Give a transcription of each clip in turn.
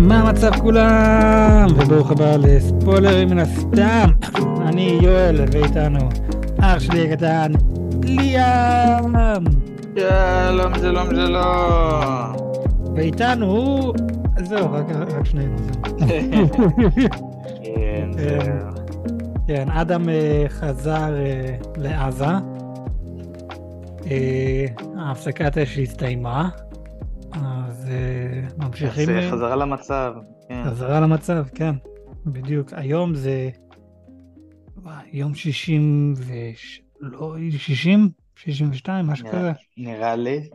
מה המצב כולם? וברוך הבא לספוילרים מן הסתם. אני יואל, ואיתנו אח שלי הקטן, ליאם. שלום, שלום, שלום. ואיתנו, זהו, רק, רק שנינו. כן, זהו. כן, אדם אה, חזר אה, לעזה. אה, ההפסקת אש הסתיימה, ממשיכים. זה חזרה למצב. כן. חזרה למצב, כן, בדיוק. היום זה וואי, יום 60 ו... לא, 60? 62, משהו כזה. נראה לי.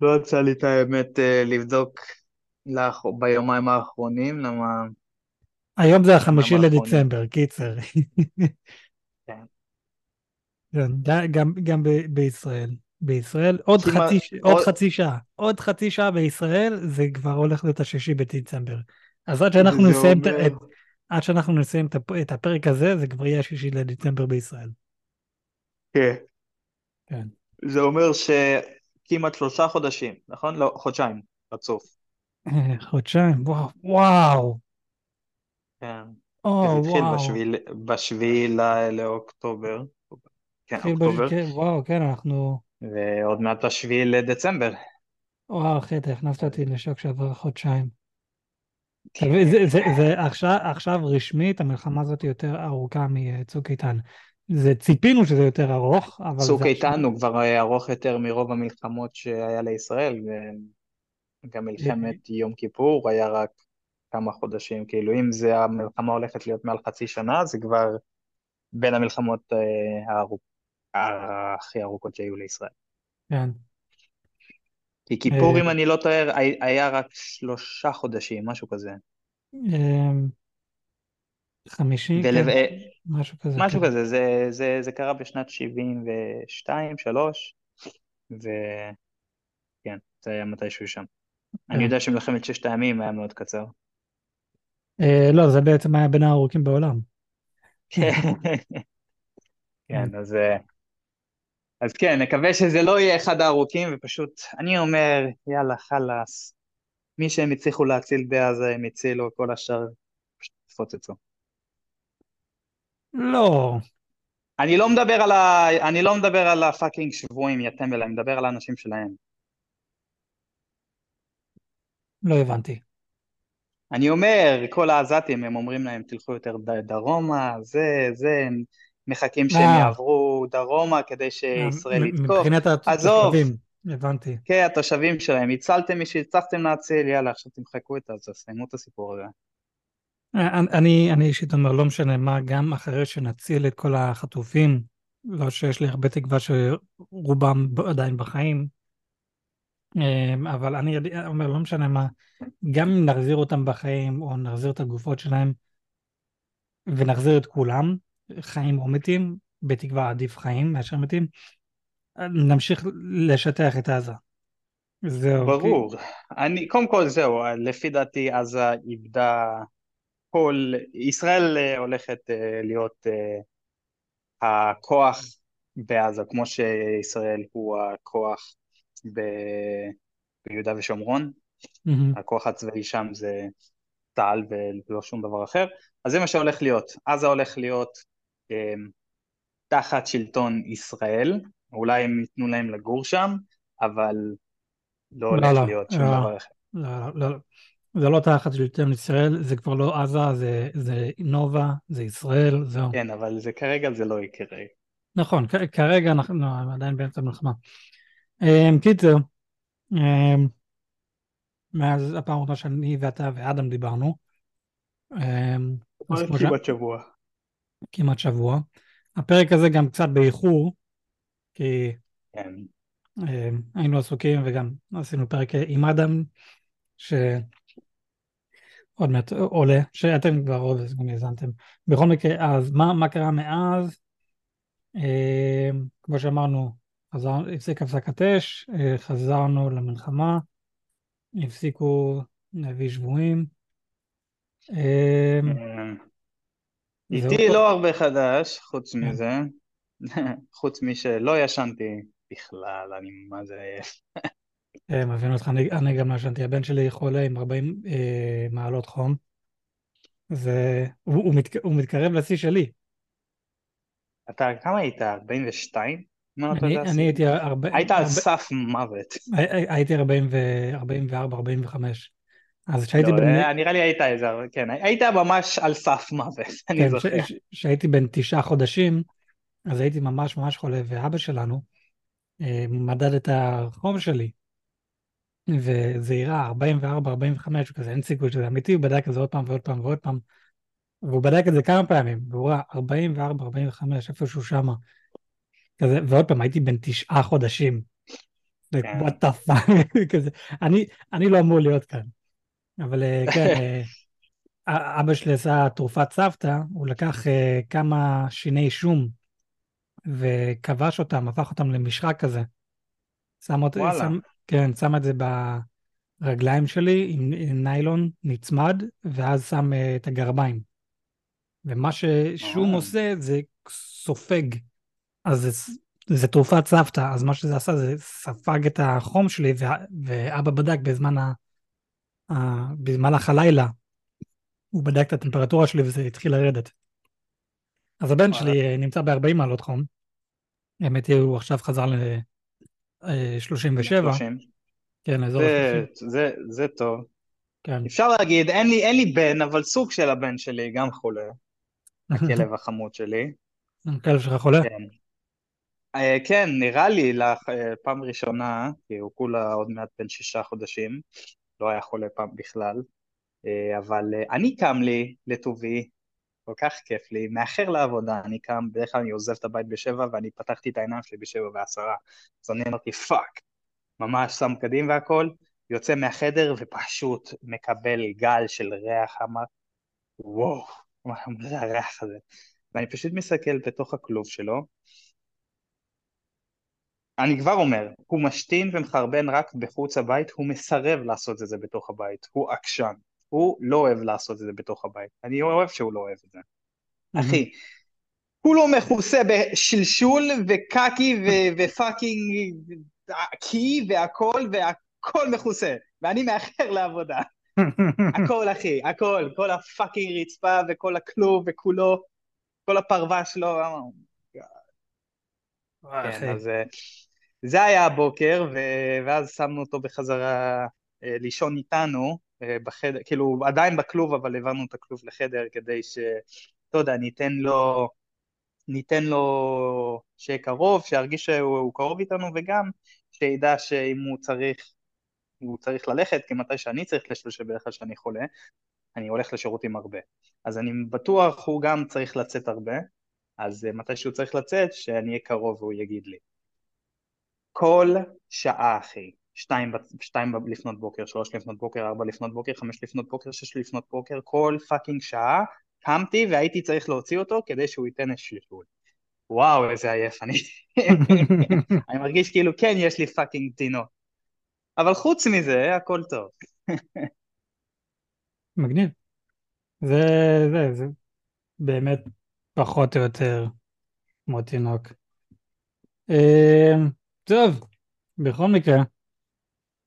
לא יצא לי את האמת אה, לבדוק לאח- ביומיים האחרונים, למה... היום זה החמישי. לדצמבר, קיצר. כן. כן, גם, גם ב- בישראל. בישראל עוד כמעט- חצי, עוד עוד- חצי שעה. עוד חצי שעה בישראל זה כבר הולך להיות השישי בדצמבר. אז עד שאנחנו נסיים, אומר- את, עד שאנחנו נסיים את הפ- את הפרק הזה, זה כבר יהיה השישי לדצמבר בישראל. כן. כן. זה אומר שכמעט שלושה חודשים, נכון? לא, חודשיים רצוף. אה, חודשיים, וואו, וואו. כן. או, זה התחיל וואו. בשביעי, בשביעי ל- לאוקטובר. כן, אוקטובר. כן, וואו, כן, אנחנו... ועוד מעט בשביעי לדצמבר. וואו, אחי, אתה הכנסת אותי לשוק שעבר חודשיים. זה, זה, זה עכשיו, עכשיו רשמית המלחמה הזאת יותר ארוכה מצוק איתן. זה ציפינו שזה יותר ארוך, אבל צוק איתן הוא כבר אה, ארוך יותר מרוב המלחמות שהיה לישראל, וגם מלחמת יום כיפור היה רק כמה חודשים, כאילו אם זה המלחמה הולכת להיות מעל חצי שנה, זה כבר בין המלחמות אה, הארוכ... הכי ארוכות שהיו לישראל. כן. כי כיפור, אה. אם אני לא טועה, הי- היה רק שלושה חודשים, משהו כזה. אמ, חמישי, ולב- כן, אה, משהו כזה. משהו כן. כזה, זה, זה, זה קרה בשנת 72, 3, וכן, זה היה מתישהו שם. אני כן. יודע שמלחמת ששת הימים היה מאוד קצר. אה, לא, זה בעצם היה בין הארוכים בעולם. כן, אז, אה, אז כן, נקווה שזה לא יהיה אחד הארוכים, ופשוט, אני אומר, יאללה, חלאס. מי שהם הצליחו להציל בעזה, הם הצילו, כל השאר פשוט תפוצצו. לא, אני לא מדבר על ה... אני לא מדבר על הפאקינג שבויים, יא טמבל, אני מדבר על האנשים שלהם. לא הבנתי. אני אומר, כל העזתים, הם אומרים להם, תלכו יותר דרומה, זה, זה, מחכים שהם אה. יעברו דרומה כדי שישראל יתקוף. מבחינת. התושבים, הבנתי. כן, התושבים שלהם, הצלתם מי שהצלחתם להציל, יאללה, עכשיו תמחקו את זה, סיימו את הסיפור הזה. אה, אני, אני אישית אומר, לא משנה מה, גם אחרי שנציל את כל החטופים, לא שיש לי הרבה תקווה שרובם עדיין בחיים, אה, אבל אני אומר, לא משנה מה, גם אם נחזיר אותם בחיים, או נחזיר את הגופות שלהם, ונחזיר את כולם, חיים או מתים, בתקווה עדיף חיים מאשר מתים, נמשיך לשטח את עזה. זהו. ברור. אני, קודם כל זהו, לפי דעתי עזה איבדה כל, ישראל אה, הולכת אה, להיות אה, הכוח בעזה, כמו שישראל הוא הכוח ב... ביהודה ושומרון, מהמם. הכוח הצבאי שם זה צה"ל ולא שום דבר אחר, אז זה מה שהולך להיות. עזה הולך להיות תחת שלטון ישראל, אולי הם ייתנו להם לגור שם, אבל לא לא, הולך לא, להיות שום לא. דבר אחר. לא, לא, לא. זה לא תחת שלטון ישראל, זה כבר לא עזה, זה, זה נובה, זה ישראל, זהו. כן, אבל זה כרגע זה לא יקרה. נכון, כרגע אנחנו לא, עדיין באמצע המלחמה. Um, קיצר, um, מאז הפעם האחרונה שאני ואתה ואדם דיברנו, אז כמו ש... שבוע. כמעט שבוע. הפרק הזה גם קצת באיחור, כי כן. um, היינו עסוקים וגם עשינו פרק עם אדם, שעוד מעט עולה, שאתם כבר עוד גם האזנתם. בכל מקרה, אז מה, מה קרה מאז? אה, כמו שאמרנו, חזר, הפסיק הפסקת אש, אה, חזרנו למלחמה, הפסיקו להביא שבויים. איתי. לא הרבה חדש, חוץ כן. מזה. חוץ משלא ישנתי בכלל, אני מה זה עייף. אה, מבין אותך, אני, אני גם לא ישנתי, הבן שלי חולה עם 40 אה, מעלות חום, והוא הוא מת, מתקרב לשיא שלי. אתה, כמה היית? 42? מה אתה אני? אני הייתי הרבה, היית על סף מוות. הי- הייתי 40 ו, 44, 45. אז כשהייתי לא, בן, אה, נראה לי היית איזה, כן, היית ממש על סף מוות, אני כן, זוכר. כשהייתי בן תשעה חודשים, אז הייתי ממש ממש חולה, ואבא שלנו אה, מדד את החום שלי, וזה הראה 44, 45, כזה אין סיכוי שזה אמיתי, הוא בדק את זה עוד פעם ועוד פעם ועוד פעם, והוא בדק את זה כמה פעמים, והוא ראה 44, 45, איפשהו שמה. כזה, ועוד פעם, הייתי בן תשעה חודשים. what the fuck, כזה, אני, אני לא אמור להיות כאן. אבל אה, כן, אה, אבא שלי עשה תרופת סבתא, הוא לקח אה, כמה שיני שום וכבש אותם, הפך אותם למשחק כזה. שם, אות, וואלה. שם, כן, שם את זה ברגליים שלי עם, עם ניילון נצמד, ואז שם את הגרביים. ומה ששום אה. עושה זה סופג. אז זה, זה תרופת סבתא, אז מה שזה עשה זה ספג את החום שלי, ואבא בדק בזמן, במהלך הלילה, הוא בדק את הטמפרטורה שלי וזה התחיל לרדת. אז הבן. שלי אה, נמצא ב-40 מעלות חום. האמת היא, הוא עכשיו חזר ל-37, 30. כן, לאזור זה, ה-30. זה, זה טוב. כן. אפשר להגיד, אין לי, אין לי בן, אבל סוג של הבן שלי גם חולה. הכלב החמוד שלי. הכלב שלך חולה? כן. אה, כן, נראה לי, אה, פעם ראשונה, כי הוא כולה עוד מעט בן שישה חודשים, לא היה חולה פעם בכלל, אה, אבל אה, אני קם לי לטובי, כל כך כיף לי, מאחר לעבודה, אני קם, בדרך כלל אני עוזב את הבית בשבע, ואני פתחתי את העיניים שלי בשבע ועשרה, אז אני אמרתי fuck, ממש שם בגדים והכל, יוצא מהחדר ופשוט מקבל גל של ריח חמה, וואו, מה זה הריח הזה? ואני פשוט מסתכל בתוך הכלוב שלו, אני כבר אומר, הוא משתין ומחרבן רק בחוץ הבית, הוא מסרב לעשות את זה בתוך הבית, הוא עקשן, הוא לא אוהב לעשות את זה בתוך הבית, אני אוהב שהוא לא אוהב את זה. אחי, כולו מכוסה בשלשול וקקי ופאקינג קי והכל, והכל מכוסה, ואני מאחר לעבודה. הכל אחי, הכל, כל ה fucking רצפה וכל הכלוב וכולו, כל הפרווה שלו, כן. אז אה, זה היה הבוקר, ו- ואז שמנו אותו בחזרה אה, לישון איתנו אה, בחדר, כאילו עדיין בכלוב, אבל העברנו את הכלוב לחדר כדי ש... אתה יודע, ניתן לו, ניתן לו שיהיה קרוב, שירגיש שהוא הוא קרוב איתנו, וגם שידע שאם הוא צריך, הוא צריך ללכת, כי מתי שאני צריך לשלוש שבדרך כלל שאני חולה, אני הולך לשירותים הרבה. אז אני בטוח הוא גם צריך לצאת הרבה, אז אה, מתי שהוא צריך לצאת, שאני אהיה קרוב והוא יגיד לי. כל שעה, אחי, שתיים, שתיים לפנות בוקר, שלוש לפנות בוקר, ארבע לפנות בוקר, חמש לפנות בוקר, שש לפנות בוקר, כל fucking שעה קמתי והייתי צריך להוציא אותו כדי שהוא ייתן שלשול. וואו, איזה עייף אני. אני מרגיש כאילו, כן, יש לי fucking תינוק. אבל חוץ מזה, הכל טוב. מגניב. זה, זה, זה באמת פחות או יותר כמו תינוק. אה, טוב, בכל מקרה,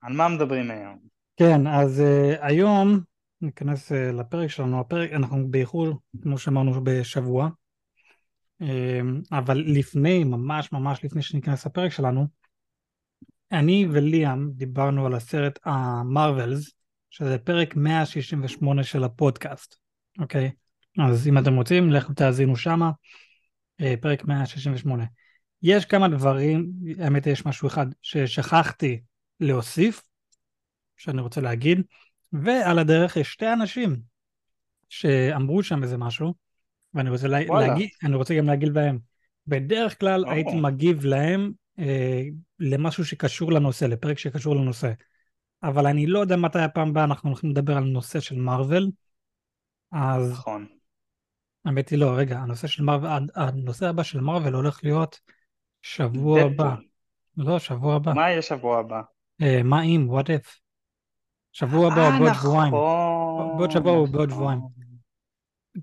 על מה מדברים היום? כן, אז uh, היום ניכנס uh, לפרק שלנו, הפרק, אנחנו באיחור, כמו שאמרנו, בשבוע, uh, אבל לפני, ממש ממש לפני שניכנס לפרק שלנו, אני וליאם דיברנו על הסרט המרווילס, שזה פרק 168 של הפודקאסט, אוקיי? אז אם אתם רוצים, לכו תאזינו שמה, uh, פרק 168. יש כמה דברים, האמת יש משהו אחד ששכחתי להוסיף, שאני רוצה להגיד, ועל הדרך יש שתי אנשים שאמרו שם איזה משהו, ואני רוצה, לה. להגיד, אני רוצה גם להגיד להם. בדרך כלל או. הייתי מגיב להם אה, למשהו שקשור לנושא, לפרק שקשור לנושא. אבל אני לא יודע מתי הפעם הבאה אנחנו הולכים לדבר על נושא של מארוול, אז נכון. האמת היא לא, רגע, הנושא של מארוול, הנושא הבא של מארוול הולך להיות שבוע הבא. לא, שבוע הבא. מה יהיה שבוע הבא? אה, מה אם, what if? שבוע הבא אה, או בעוד שבועיים. נכון. בעוד שבוע או בעוד נכון. שבועיים.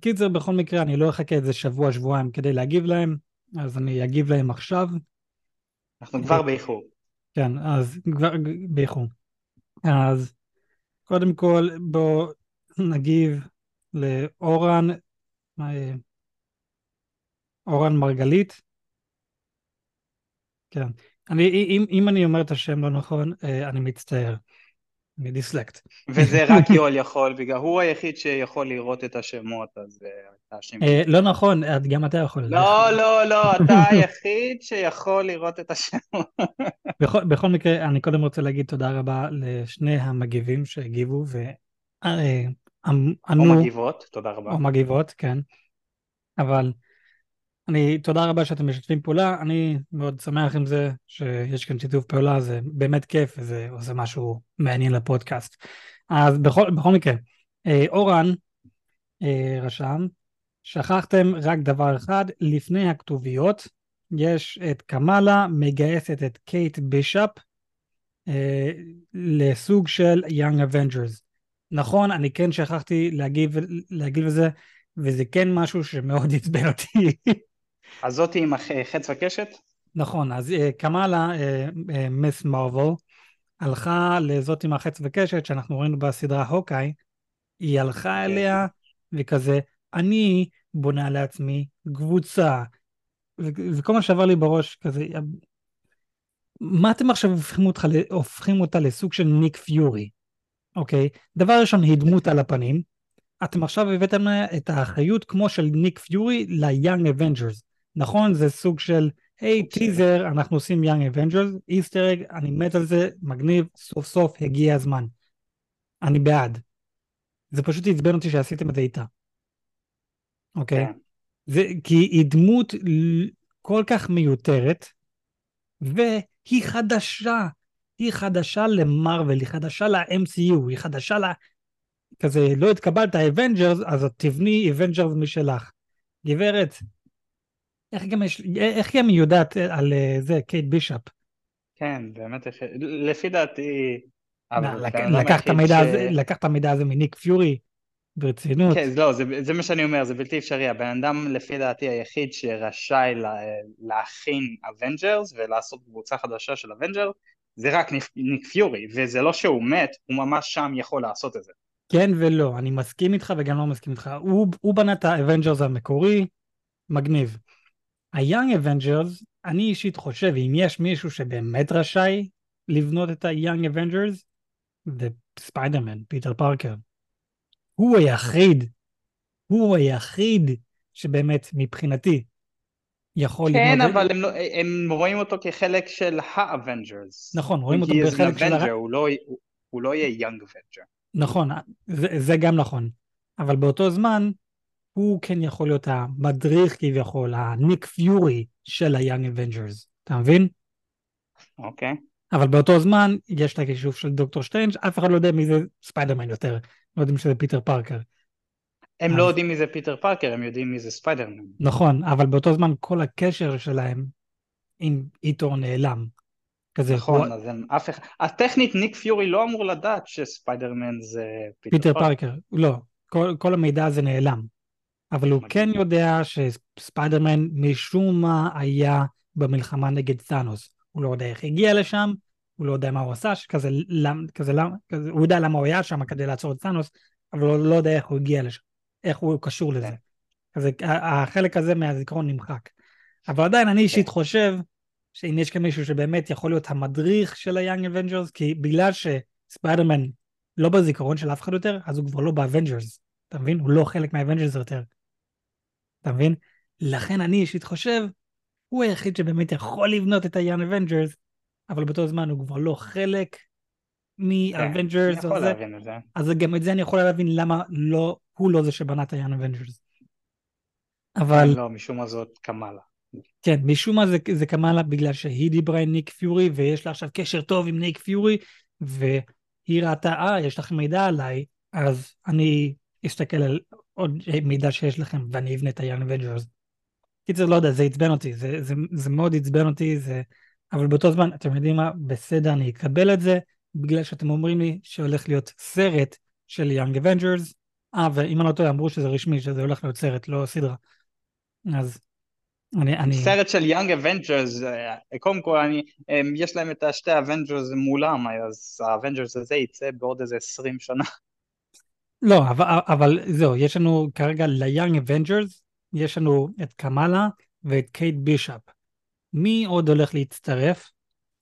קיצר, בכל מקרה, אני לא אחכה איזה שבוע, שבועיים כדי להגיב להם, אז אני אגיב להם עכשיו. אנחנו כבר באיחור. כן, אז כבר באיחור. אז קודם כל בואו נגיב לאורן, אה, אורן מרגלית. כן. אני, אם, אם אני אומר את השם לא נכון, אה, אני מצטער. אני דיסלקט. וזה רק יואל יכול, בגלל הוא היחיד שיכול לראות את השמות, אז אתה השם. לא נכון, גם אתה יכול. לא, לא, לא, אתה היחיד שיכול לראות את השמות. בכל, בכל מקרה, אני קודם רוצה להגיד תודה רבה לשני המגיבים שהגיבו וענו... או מגיבות, תודה רבה. או מגיבות, כן. אבל אני, תודה רבה שאתם משתפים פעולה, אני מאוד שמח עם זה שיש כאן שיתוף פעולה, זה באמת כיף וזה עושה משהו מעניין לפודקאסט. אז בכל, בכל מקרה, אה, אורן אה, רשם, שכחתם רק דבר אחד, לפני הכתוביות יש את קמאלה מגייסת את קייט בישאפ אה, לסוג של Young Avengers. נכון, אני כן שכחתי להגיב, להגיב לזה, וזה כן משהו שמאוד עצבן אותי. אז זאתי עם חץ וקשת? נכון, אז אה, קמאלה, אה, אה, מיס מרוויל, הלכה לזאת עם החץ וקשת שאנחנו ראינו בסדרה הוקאי, היא הלכה okay. אליה וכזה, אני בונה לעצמי קבוצה, וכל מה שעבר לי בראש כזה, מה אתם עכשיו הופכים, אותך, הופכים אותה לסוג של ניק פיורי, אוקיי? דבר ראשון, היא דמות על הפנים, אתם עכשיו הבאתם את האחריות כמו של ניק פיורי ל-Young Avengers. נכון, זה סוג של, היי, hey, טיזר, אנחנו עושים Young Avengers, Easter egg, אני מת על זה, מגניב, סוף סוף הגיע הזמן. אני בעד. זה פשוט עצבן אותי שעשיתם את זה איתה. אוקיי? Okay? כן. זה, כי היא דמות כל כך מיותרת, והיא חדשה. היא חדשה ל Marvel, היא חדשה ל-MCU, היא חדשה ל... כזה, לא התקבלת Avengers, אז תבני Avengers משלך. גברת, איך גם, יש, איך גם היא יודעת על אה, זה, קייט בישאפ? כן, באמת, לפי דעתי... לקח את המידע ש... הזה, לקח את המידע הזה מניק פיורי, ברצינות. כן, לא, זה, זה מה שאני אומר, זה בלתי אפשרי. הבן אדם, לפי דעתי, היחיד שרשאי לה, להכין Avengers ולעשות קבוצה חדשה של Avengers, זה רק ניק, ניק פיורי, וזה לא שהוא מת, הוא ממש שם יכול לעשות את זה. כן ולא, אני מסכים איתך וגם לא מסכים איתך. הוא, הוא בנה את ה Avengers המקורי, מגניב. ה-Young Avengers, אני אישית חושב, אם יש מישהו שבאמת רשאי לבנות את ה-Young Avengers, זה ספיידרמן, פיטר פארקר. הוא היחיד, הוא היחיד שבאמת מבחינתי יכול כן, לבנות... כן, אבל הם, לא- הם רואים אותו כחלק של ה-Avengers. נכון, רואים אותו כחלק של... ה... הוא לא, הוא לא יהיה Young Avenger. נכון, זה, זה גם נכון. אבל באותו זמן, הוא כן יכול להיות המדריך כביכול, הניק פיורי של ה-Young Avengers, אתה מבין? אוקיי. Okay. אבל באותו זמן יש את הכישוף של דוקטור סטריינג', אף אחד לא יודע מי זה ספיידרמן יותר, לא יודעים שזה פיטר פארקר. הם אז... לא יודעים מי זה פיטר פארקר, הם יודעים מי זה ספיידרמן. נכון, אבל באותו זמן כל הקשר שלהם עם איתו נעלם. כזה נכון, הוא... אז הם אף אחד... אז טכנית ניק פיורי לא אמור לדעת שספיידרמן זה פיטר, פיטר פארקר. פארקר. לא, כל, כל המידע הזה נעלם. אבל הוא כן יודע שספיידרמן משום מה היה במלחמה נגד תאנוס. הוא לא יודע איך הגיע לשם, הוא לא יודע מה הוא עשה, שכזה, למ, כזה, למ, כזה, הוא יודע למה הוא היה שם כדי לעצור את תאנוס, אבל הוא לא יודע איך הוא הגיע לשם, איך הוא קשור לזה. אז החלק הזה מהזיכרון נמחק. אבל עדיין אני אישית חושב שאם יש כאן מישהו שבאמת יכול להיות המדריך של ה-Young Avengers, כי בגלל שספיידרמן לא בזיכרון של אף אחד יותר, אז הוא כבר לא ב Avengers. אתה מבין? הוא לא חלק מה Avengers יותר. אתה מבין? לכן אני אישית חושב, הוא היחיד שבאמת יכול לבנות את ה-Young Avengers, אבל באותו זמן הוא כבר לא חלק מ-Avengers. כן, אז גם את זה אני יכול להבין למה לא, הוא לא זה שבנה את ה-Young Avengers. אבל... לא, משום מה זאת קמאלה. כן, משום מה זה, זה קמאלה בגלל שהיא דיברה עם ניק פיורי, ויש לה עכשיו קשר טוב עם ניק פיורי, והיא ראתה, אה, יש לכם מידע עליי, אז אני אסתכל על עוד מידע שיש לכם ואני אבנה את ה-Young Avengers. קיצר, לא יודע, זה עצבן אותי, זה, זה, זה מאוד עצבן אותי, זה... אבל באותו זמן, אתם יודעים מה, בסדר, אני אקבל את זה, בגלל שאתם אומרים לי שהולך להיות סרט של Young Avengers, אה, ואם אני לא טועה, אמרו שזה רשמי, שזה הולך להיות סרט, לא סדרה. אז אני, אני, סרט של Young Avengers, קודם כל אני, הם, יש להם את השתי Avengers מולם, אז ה Avengers הזה יצא בעוד איזה 20 שנה. לא, אבל, אבל זהו, יש לנו כרגע ל-Young Avengers, יש לנו את קמאלה ואת קייט בישאפ. מי עוד הולך להצטרף?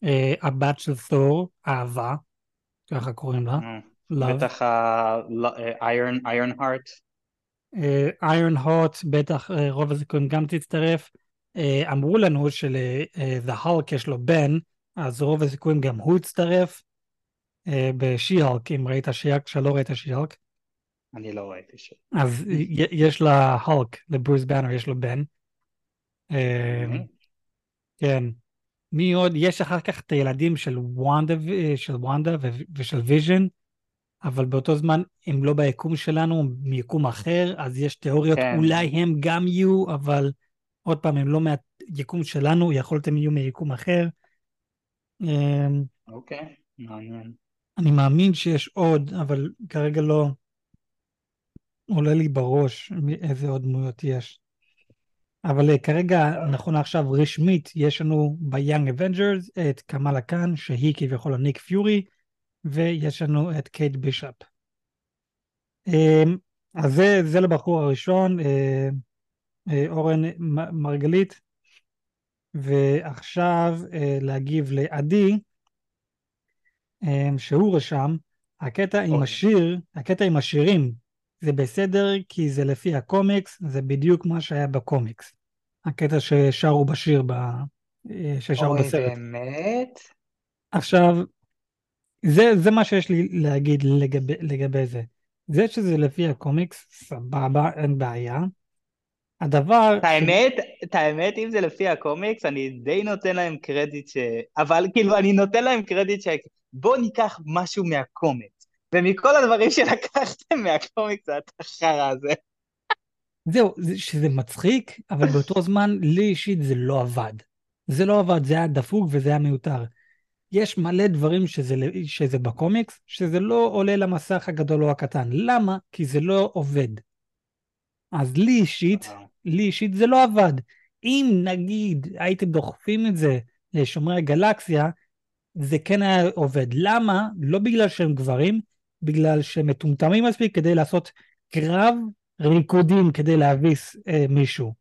אה, הבת של תור, אהבה, ככה קוראים לה. Love. בטח איירון איירון הארט. איירון הוט, בטח אה, רוב הסיכויים גם תצטרף. אה, אמרו לנו של-The Hulk יש לו בן, אז רוב הסיכויים גם הוא יצטרף. אה, בשי-הולק, אם ראית שי-הולק, כשלא ראית שי-הולק. אני לא ראיתי ש... אז יש להולק, לברוס באנר יש לו בן. אה, כן. מי עוד? יש אחר כך את הילדים של וונדה, של ושל ויז'ן, אבל באותו זמן הם לא ביקום שלנו, הם מיקום אחר, אז יש תיאוריות, כן. אולי הם גם יהיו, אבל עוד פעם, הם לא מהיקום שלנו, יכול להיות הם יהיו מיקום אחר. אה, אוקיי, מעניין. אני מאמין שיש עוד, אבל כרגע לא עולה לי בראש איזה עוד דמויות יש. אבל אה, כרגע, נכון לעכשיו, רשמית, יש לנו ב-Young Avengers את קמאלה קאן, שהיא כביכול הניק פיורי, ויש לנו את קייט בישאפ. אמ, אז זה, זה לבחור הראשון, אה, אה, אורן מרגלית. ועכשיו להגיב לעדי, אה, שהוא רשם, הקטע עם. השיר, הקטע עם השירים, זה בסדר כי זה לפי הקומיקס, זה בדיוק מה שהיה בקומיקס. הקטע ששרו בשיר, ב... ששרו אוי, בסרט. באמת? עכשיו, זה, זה מה שיש לי להגיד לגבי, לגבי זה. זה שזה לפי הקומיקס, סבבה, אין בעיה. הדבר... את האמת, את האמת, אם זה לפי הקומיקס, אני די נותן להם קרדיט ש... אבל כאילו, אני נותן להם קרדיט ש... בואו ניקח משהו מהקומיקס. ומכל הדברים שלקחתם מהקומיקס, החרא הזה. זהו, זה- שזה מצחיק, אבל באותו זמן, לי אישית זה לא עבד. זה לא עבד, זה היה דפוק וזה היה מיותר. יש מלא דברים שזה, שזה בקומיקס, שזה לא עולה למסך הגדול או הקטן. למה? כי זה לא עובד. אז לי אישית, לי אישית זה לא עבד. אם נגיד הייתם דוחפים את זה לשומרי הגלקסיה, זה כן היה עובד. למה? לא בגלל שהם גברים, בגלל שהם מטומטמים מספיק כדי לעשות קרב ריקודים כדי להביס אה, מישהו.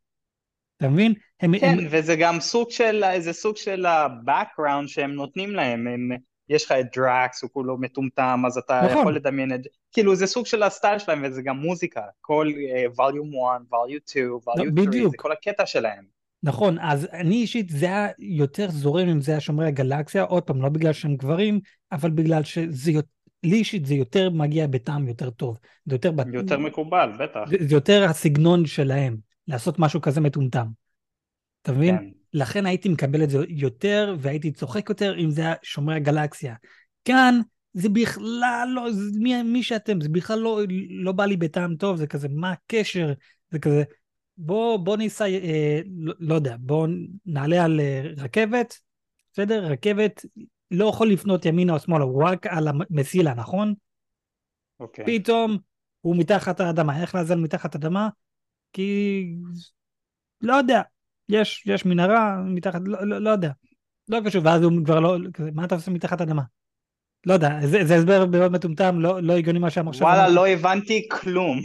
אתה מבין? הם, כן, הם, וזה גם סוג של, איזה סוג של ה-background שהם נותנים להם. הם, יש לך את דראקס, הוא כולו מטומטם, אז אתה נכון. יכול לדמיין את זה. כאילו, זה סוג של הסטייל שלהם, וזה גם מוזיקה. כל אה, volume 1, volume 2, volume 3, לא, בדיוק. זה כל הקטע שלהם. נכון, אז אני אישית, זה היה יותר זורם אם זה היה שומרי הגלקסיה, עוד פעם, לא בגלל שהם גברים, אבל בגלל שזה, יות- לי אישית זה יותר מגיע בטעם יותר טוב. זה יותר, בת- יותר מקובל, בטח. זה, זה יותר הסגנון שלהם, לעשות משהו כזה מטומטם. אתה מבין? כן. לכן הייתי מקבל את זה יותר, והייתי צוחק יותר אם זה היה שומרי הגלקסיה. כאן, זה בכלל לא, זה, מי, מי שאתם, זה בכלל לא, לא בא לי בטעם טוב, זה כזה, מה הקשר? זה כזה, בוא, בוא ניסע, אה, לא, לא יודע, בוא נעלה על אה, רכבת, בסדר? רכבת לא יכול לפנות ימינה או שמאלה, הוא רק על המסילה, נכון? אוקיי. פתאום הוא מתחת האדמה. איך לעזל מתחת האדמה? כי... לא יודע. יש, יש מנהרה מתחת, לא, לא, לא יודע. לא קשור, ואז הוא כבר לא, מה אתה עושה מתחת האדמה? לא יודע, זה, זה הסבר מאוד מטומטם, לא, לא הגיוני מה שהמחשב וואלה, אמר. לא הבנתי כלום.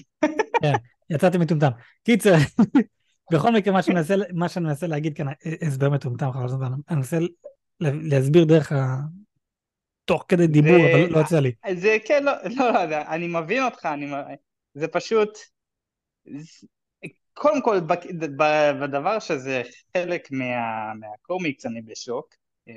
יצאתי מטומטם. קיצר, בכל מקרה, מה שאני מנסה, מה שאני מנסה להגיד כאן, הסבר מטומטם, חבל הזמן. אני מנסה להסביר דרך ה... תוך כדי דיבור, זה- אבל לא יוצא לי. זה כן, לא, לא, לא, אני מבין אותך, אני, זה פשוט, זה- קודם כל, בק- ב- בדבר שזה חלק מה, מהקומיקס, אני בשוק, אה,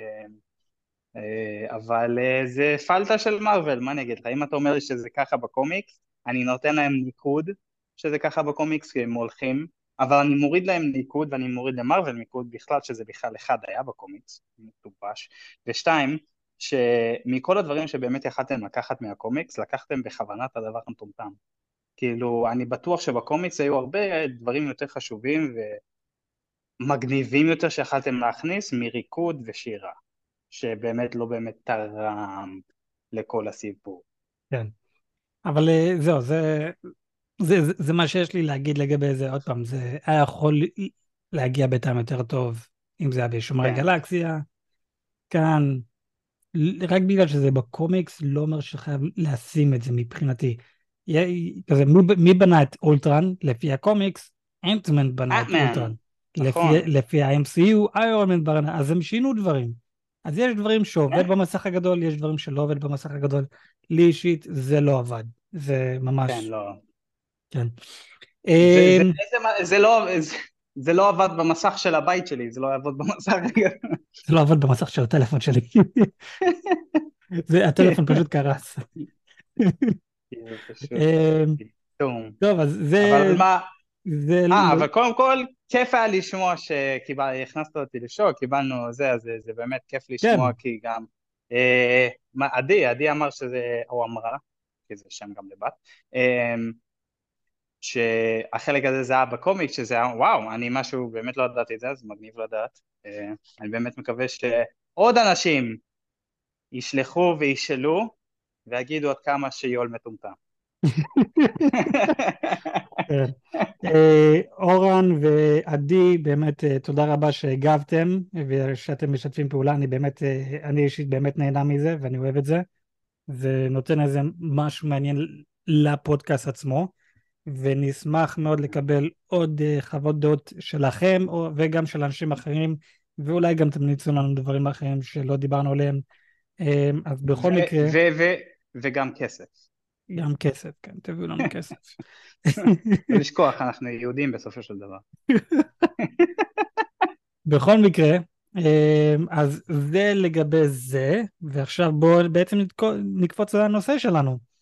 אה, אבל אה, זה פלטה של מארוול, מה אני אגיד לך? אם אתה אומר לי שזה ככה בקומיקס, אני נותן להם ניקוד שזה ככה בקומיקס, כי הם הולכים, אבל אני מוריד להם ניקוד ואני מוריד למארוול ניקוד בכלל, שזה בכלל אחד היה בקומיקס, מטופש, ושתיים, שמכל הדברים שבאמת יכלתם לקחת מהקומיקס, לקחתם בכוונה את הדבר המטומטם. כאילו, אני בטוח שבקומיקס היו הרבה דברים יותר חשובים ומגניבים יותר שיכלתם להכניס מריקוד ושירה, שבאמת לא באמת תרם לכל הסיפור. כן. אבל אה, זהו, זה, זה, זה, זה מה שיש לי להגיד לגבי זה, עוד פעם, זה היה יכול להגיע בטעם יותר טוב, אם זה היה בשומרי כן. גלקסיה, כאן, רק בגלל שזה בקומיקס, לא אומר שחייב לשים את זה מבחינתי. יה- כזה, מי, מי בנה את אולטרן? לפי הקומיקס, אנטמן בנה את אולטרן. נכון. לפי, לפי ה-MCU, איירון מן בנה, אז הם שינו דברים. אז יש דברים שעובד כן. במסך הגדול, יש דברים שלא עובד במסך הגדול. לי אישית זה לא עבד. זה ממש... כן, לא. כן. זה, אמ, זה, זה, זה, לא, זה, זה לא עבד במסך של הבית שלי, זה לא יעבוד במסך. זה לא עבד במסך של הטלפון שלי. זה, הטלפון פשוט קרס. פשוט אמ. טוב, אז זה... אבל מה, זה אה, לא- אבל קודם כל, כיף היה לשמוע שהכנסת אותי לשוק, קיבלנו זה, אז זה, באמת כיף לשמוע, כן. כי גם... אה, עדי, עדי אמר שזה, או אמרה, כי זה שם גם לבת, אה, שהחלק הזה זה היה בקומיק, שזה היה, וואו, אני משהו, באמת לא ידעתי את זה, אז מגניב לדעת. אה, אני באמת מקווה שעוד אנשים ישלחו וישאלו, ויגידו עד כמה שיול מטומטם. אה, אורן ועדי, באמת אה, תודה רבה שהגבתם ושאתם משתפים פעולה, אני באמת, אני אישית באמת נהנה מזה ואני אוהב את זה. זה נותן איזה משהו מעניין לפודקאסט עצמו, ונשמח מאוד לקבל עוד אה, חוות דעות שלכם וגם של אנשים אחרים, ואולי גם תמליצו לנו דברים אחרים שלא דיברנו עליהם. אה, אז בכל ו- מקרה, ו- ו- וגם כסף. גם כסף, כן, תביאו לנו כסף. לא לשכוח, אנחנו יהודים בסופו של דבר. בכל מקרה, אה, אז זה לגבי זה, ועכשיו בואו בעצם נקפוץ לנושא שלנו.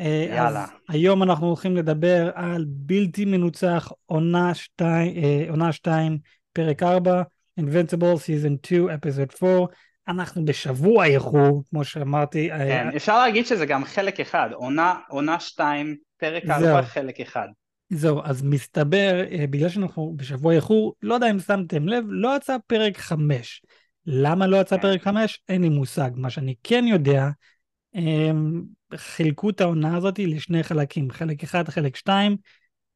אה, יאללה. אז היום אנחנו הולכים לדבר על בלתי מנוצח, עונה 2, עונה 2 פרק 4, Invincible Season 2, Episode 4. אנחנו בשבוע איחור, כמו שאמרתי. אה, כן, אפשר להגיד שזה גם חלק אחד, עונה, עונה שתיים, פרק זהו. ארבע, חלק אחד. זהו, אז מסתבר, אה, בגלל שאנחנו בשבוע איחור, לא יודע אם שמתם לב, לא יצא פרק 5. למה לא יצא כן. פרק 5? אין לי מושג. מה שאני כן יודע, חילקו את העונה הזאת לשני חלקים, חלק אחד, חלק שתיים.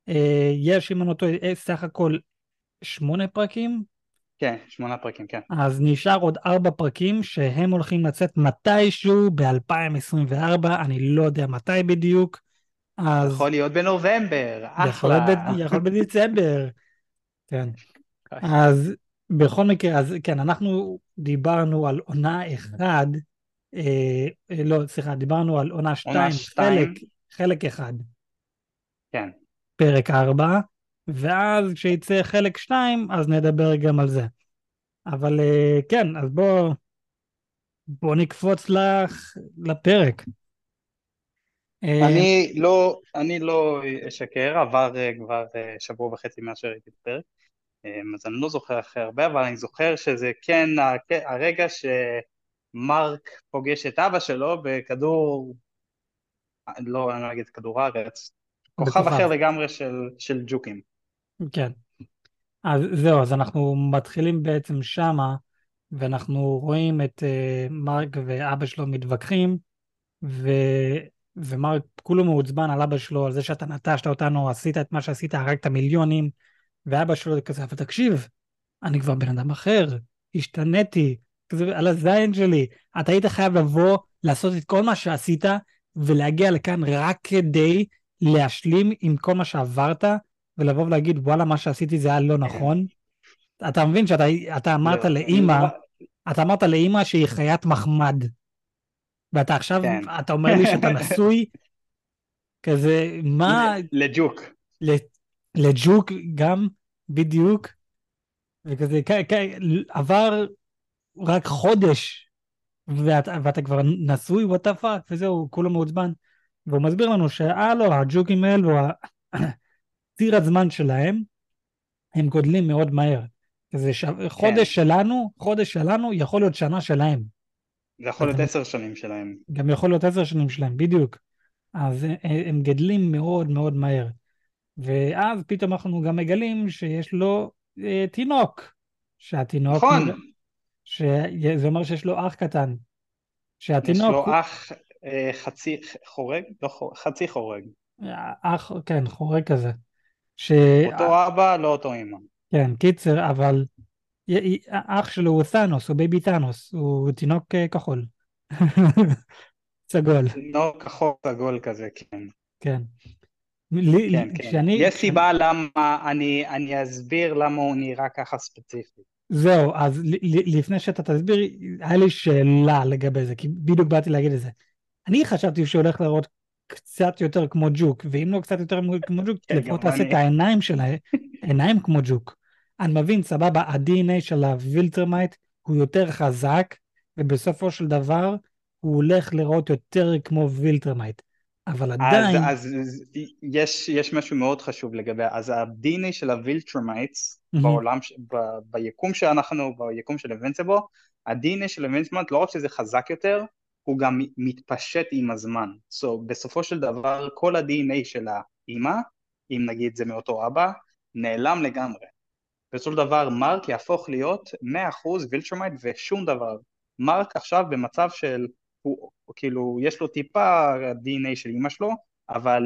אה, יש, אם אני לא טועה, אה, סך הכל שמונה פרקים, כן, שמונה פרקים, כן. אז נשאר עוד ארבע פרקים שהם הולכים לצאת מתישהו ב-2024, אני לא יודע מתי בדיוק. אז יכול להיות בנובמבר, אחלה. יכול להיות בדצמבר. כן. אז בכל מקרה, אז כן, אנחנו דיברנו על עונה אחד, אה, אה, לא, סליחה, דיברנו על עונה שתיים, שתיים. חלק, חלק אחד, כן, פרק ארבע, ואז כשיצא חלק שתיים, אז נדבר גם על זה. אבל אה, כן, אז בוא, בוא נקפוץ לך לפרק. אה, אני לא, אני לא אשקר, עבר אה, כבר שבוע וחצי מאז שראיתי את הפרק, אז אני לא זוכר אחרי הרבה, אבל אני זוכר שזה כן הרגע שמרק פוגש את אבא שלו בכדור, לא, אני לא אגיד כדור הארץ, כוכב. אחר לגמרי של, של ג'וקים. כן. אז זהו, אז אנחנו מתחילים בעצם שמה, ואנחנו רואים את uh, מרק ואבא שלו מתווכחים, ו... ומרק כולו מעוצבן על אבא שלו, על זה שאתה נטשת אותנו, עשית את מה שעשית, הרגת מיליונים, ואבא שלו כזה, אבל תקשיב, אני כבר בן אדם אחר, השתניתי, כזה על הזין שלי, אתה היית חייב לבוא, לעשות את כל מה שעשית, ולהגיע לכאן רק כדי להשלים עם כל מה שעברת, ולבוא ולהגיד, וואלה, מה שעשיתי זה היה לא נכון. אתה מבין שאתה אתה אמרת לא, לאימא, לא, אתה אמרת לאימא שהיא חיית מחמד, ואתה עכשיו, כן. אתה אומר לי שאתה נשוי, כזה, מה, לג'וק. לג'וק גם, בדיוק, וכזה, כ- כ- עבר רק חודש, ואתה, ואתה כבר נשוי, what the fuck, וזהו, כולו מעוצבן. והוא מסביר לנו שאה לא, הג'וקים האלו, ציר הזמן שלהם, הם גודלים מאוד מהר. כזה ש... חודש שלנו, חודש שלנו יכול להיות שנה שלהם. זה יכול להיות עשר שנים שלהם. גם יכול להיות עשר שנים שלהם, בדיוק. אז הם גדלים מאוד מאוד מהר. ואז פתאום אנחנו גם מגלים שיש לו אה, תינוק. שהתינוק... נכון, שזה אומר שיש לו אח קטן. יש שהתינוק... לו אח אה, חצי חורג? לא חורג, חצי חורג. אח, כן, חורג כזה. ש... אותו אבא, לא אותו אמא. כן, קיצר, אבל אח שלו הוא תאנוס, הוא baby תאנוס, הוא תינוק אה, כחול. סגול. תינוק כחול סגול כזה, כן. כן. כן, כן. כשאני, יש סיבה למה, אני, אני אסביר למה הוא נראה ככה ספציפי. זהו, אז לפני שאתה תסביר, היה לי שאלה לגבי זה, כי בדיוק באתי להגיד את זה. אני חשבתי שהוא הולך להיראות קצת יותר כמו ג'וק, ואם לא קצת יותר כמו ג'וק, כן, לפחות תעשה את העיניים שלה, עיניים כמו ג'וק. אני מבין, סבבה, ה-DNA של הווילטרמייט הוא יותר חזק, ובסופו של דבר הוא הולך להיראות יותר כמו וילטרמייט. אבל עדיין... אז, אז יש, יש משהו מאוד חשוב לגבי, אז ה-DNA של הווילטרמייטס mm-hmm. בעולם, ב, ביקום שאנחנו, ביקום של אינבינסיבל, ה-DNA של אינבינסיבל לא רק שזה חזק יותר, הוא גם מתפשט עם הזמן. So, בסופו של דבר כל ה-DNA של האימא, אם נגיד זה מאותו אבא, נעלם לגמרי. בסופו של דבר מרק יהפוך להיות 100% וילטרמייט ושום דבר. מרק עכשיו במצב של, הוא, כאילו יש לו טיפה DNA של אימא שלו, אבל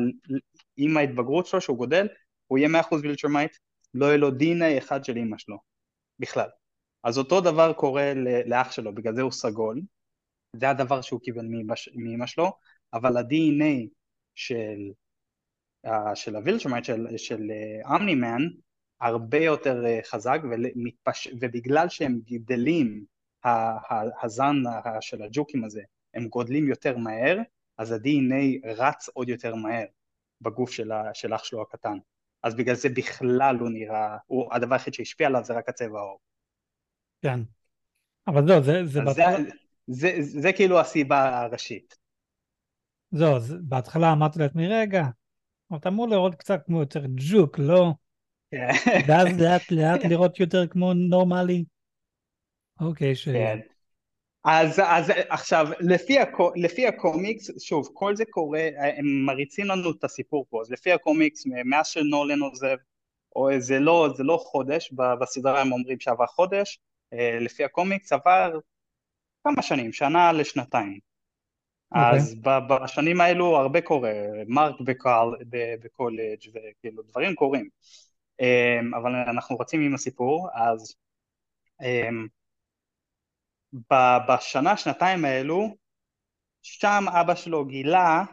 עם ההתבגרות שלו שהוא גודל, הוא יהיה 100% וילטרמייט, לא יהיה לו DNA אחד של אימא שלו, בכלל. אז אותו דבר קורה לאח שלו, בגלל זה הוא סגול, זה הדבר שהוא קיבל מאמא שלו, אבל ה-DNA של, אה, של הווילטרמייט, של, של אומנימן, אה, הרבה יותר אה, חזק, ומתפש... ובגלל שהם גדלים, הזן של הג'וקים הזה, הם גודלים יותר מהר, אז ה-DNA רץ עוד יותר מהר בגוף של, ה... של אח שלו הקטן. אז בגלל זה בכלל לא נראה, הוא, הדבר היחיד שהשפיע עליו זה רק הצבע העור. כן. אבל זהו, זה, זה, בהתחלה... זה, זה, זה, זה כאילו הסיבה הראשית. זהו, זה, בהתחלה אמרתי לעצמי, רגע, אתה אמור לראות קצת כמו יותר ג'וק, לא? כן. ואז לאט לאט לראות יותר כמו נורמלי. אוקיי, ש... כן. אז, אז עכשיו, לפי, הקו, לפי הקומיקס, שוב, כל זה קורה, הם מריצים לנו את הסיפור פה, אז לפי הקומיקס, מאז שנולן עוזב, או זה לא, זה לא חודש, בסדרה הם אומרים שעבר חודש, אה, לפי הקומיקס עבר כמה שנים, שנה לשנתיים. Okay. אוקיי. אז בשנים האלו הרבה קורה, מרק בקל, בקולג' וכאילו דברים קורים. אמ, אבל אנחנו רצים עם הסיפור, אז אמ, בשנה, שנתיים האלו, שם אבא שלו גילה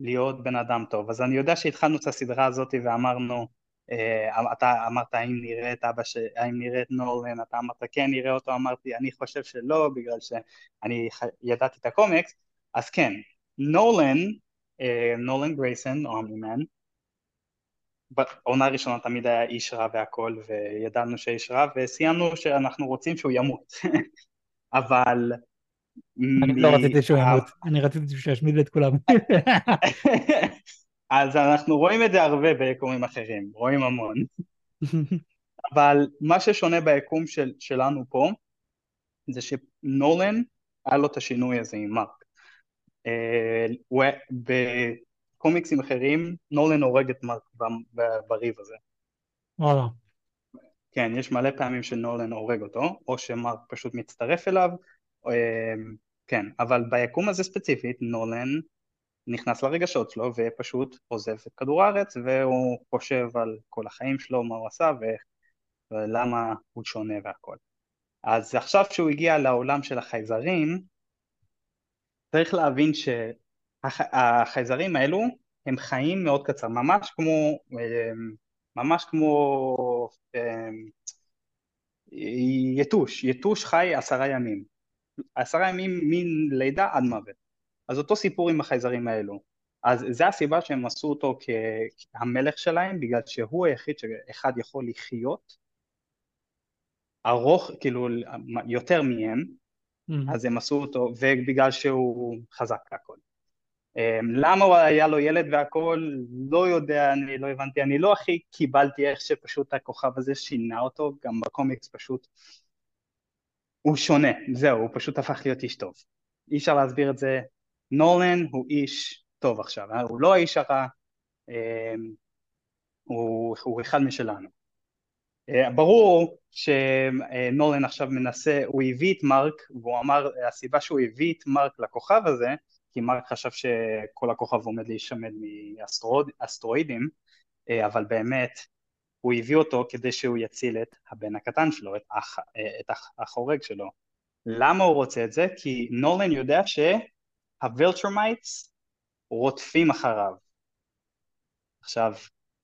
להיות בן אדם טוב. אז אני יודע שהתחלנו את הסדרה הזאת ואמרנו, אה, אתה אמרת האם נראה את אבא, ש... האם נראה את נולן, אתה אמרת כן נראה אותו, אמרתי אני חושב שלא בגלל שאני ידעתי את הקומיקס, אז כן, נולן, אה, נולן גרייסון, או אומנימן, בעונה הראשונה תמיד היה איש רע והכל וידענו שאיש רע וסיימנו שאנחנו רוצים שהוא ימות אבל אני לא רציתי שהוא ימות, אני רציתי שהוא ישמיד את כולם אז אנחנו רואים את זה הרבה ביקומים אחרים, רואים המון אבל מה ששונה ביקום של, שלנו פה זה שנולן היה לו את השינוי הזה עם מרק uh, בקומיקסים אחרים נולן הורג את מרק בריב הזה. וואלה. כן, יש מלא פעמים שנולן הורג אותו, או שמרק פשוט מצטרף אליו, אמ, כן, אבל ביקום הזה ספציפית נולן נכנס לרגשות שלו ופשוט עוזב את כדור הארץ והוא חושב על כל החיים שלו, מה הוא עשה ולמה הוא שונה והכל. אז עכשיו שהוא הגיע לעולם של החייזרים, צריך להבין ש... החייזרים האלו הם חיים מאוד קצר, ממש כמו, אמ, ממש כמו אמ, יתוש, יתוש חי עשרה ימים, עשרה ימים מלידה עד מוות, אז אותו סיפור עם החייזרים האלו, אז זה הסיבה שהם עשו אותו כהמלך שלהם, בגלל שהוא היחיד שאחד יכול לחיות ארוך, כאילו יותר מהם, mm-hmm. אז הם עשו אותו, ובגלל שהוא חזק והכל. אמ, למה הוא היה לו ילד והכל, לא יודע, אני לא הבנתי, אני לא הכי קיבלתי איך שפשוט הכוכב הזה שינה אותו, גם בקומיקס פשוט הוא שונה, זהו, הוא פשוט הפך להיות איש טוב. אי אפשר להסביר את זה, נולן הוא איש טוב עכשיו, אה? הוא לא האיש הרע, אמ, הוא, הוא אחד משלנו. אה, ברור שנולן עכשיו מנסה, הוא הביא את מרק, והוא אמר, הסיבה שהוא הביא את מרק לכוכב הזה, כי מרק חשב שכל הכוכב עומד להישמד מאסטרואידים, אה, אבל באמת הוא הביא אותו כדי שהוא יציל את הבן הקטן שלו, את אח, את אח, החורג שלו. למה הוא רוצה את זה? כי נולן יודע שהווילטרומייטס רודפים אחריו. עכשיו,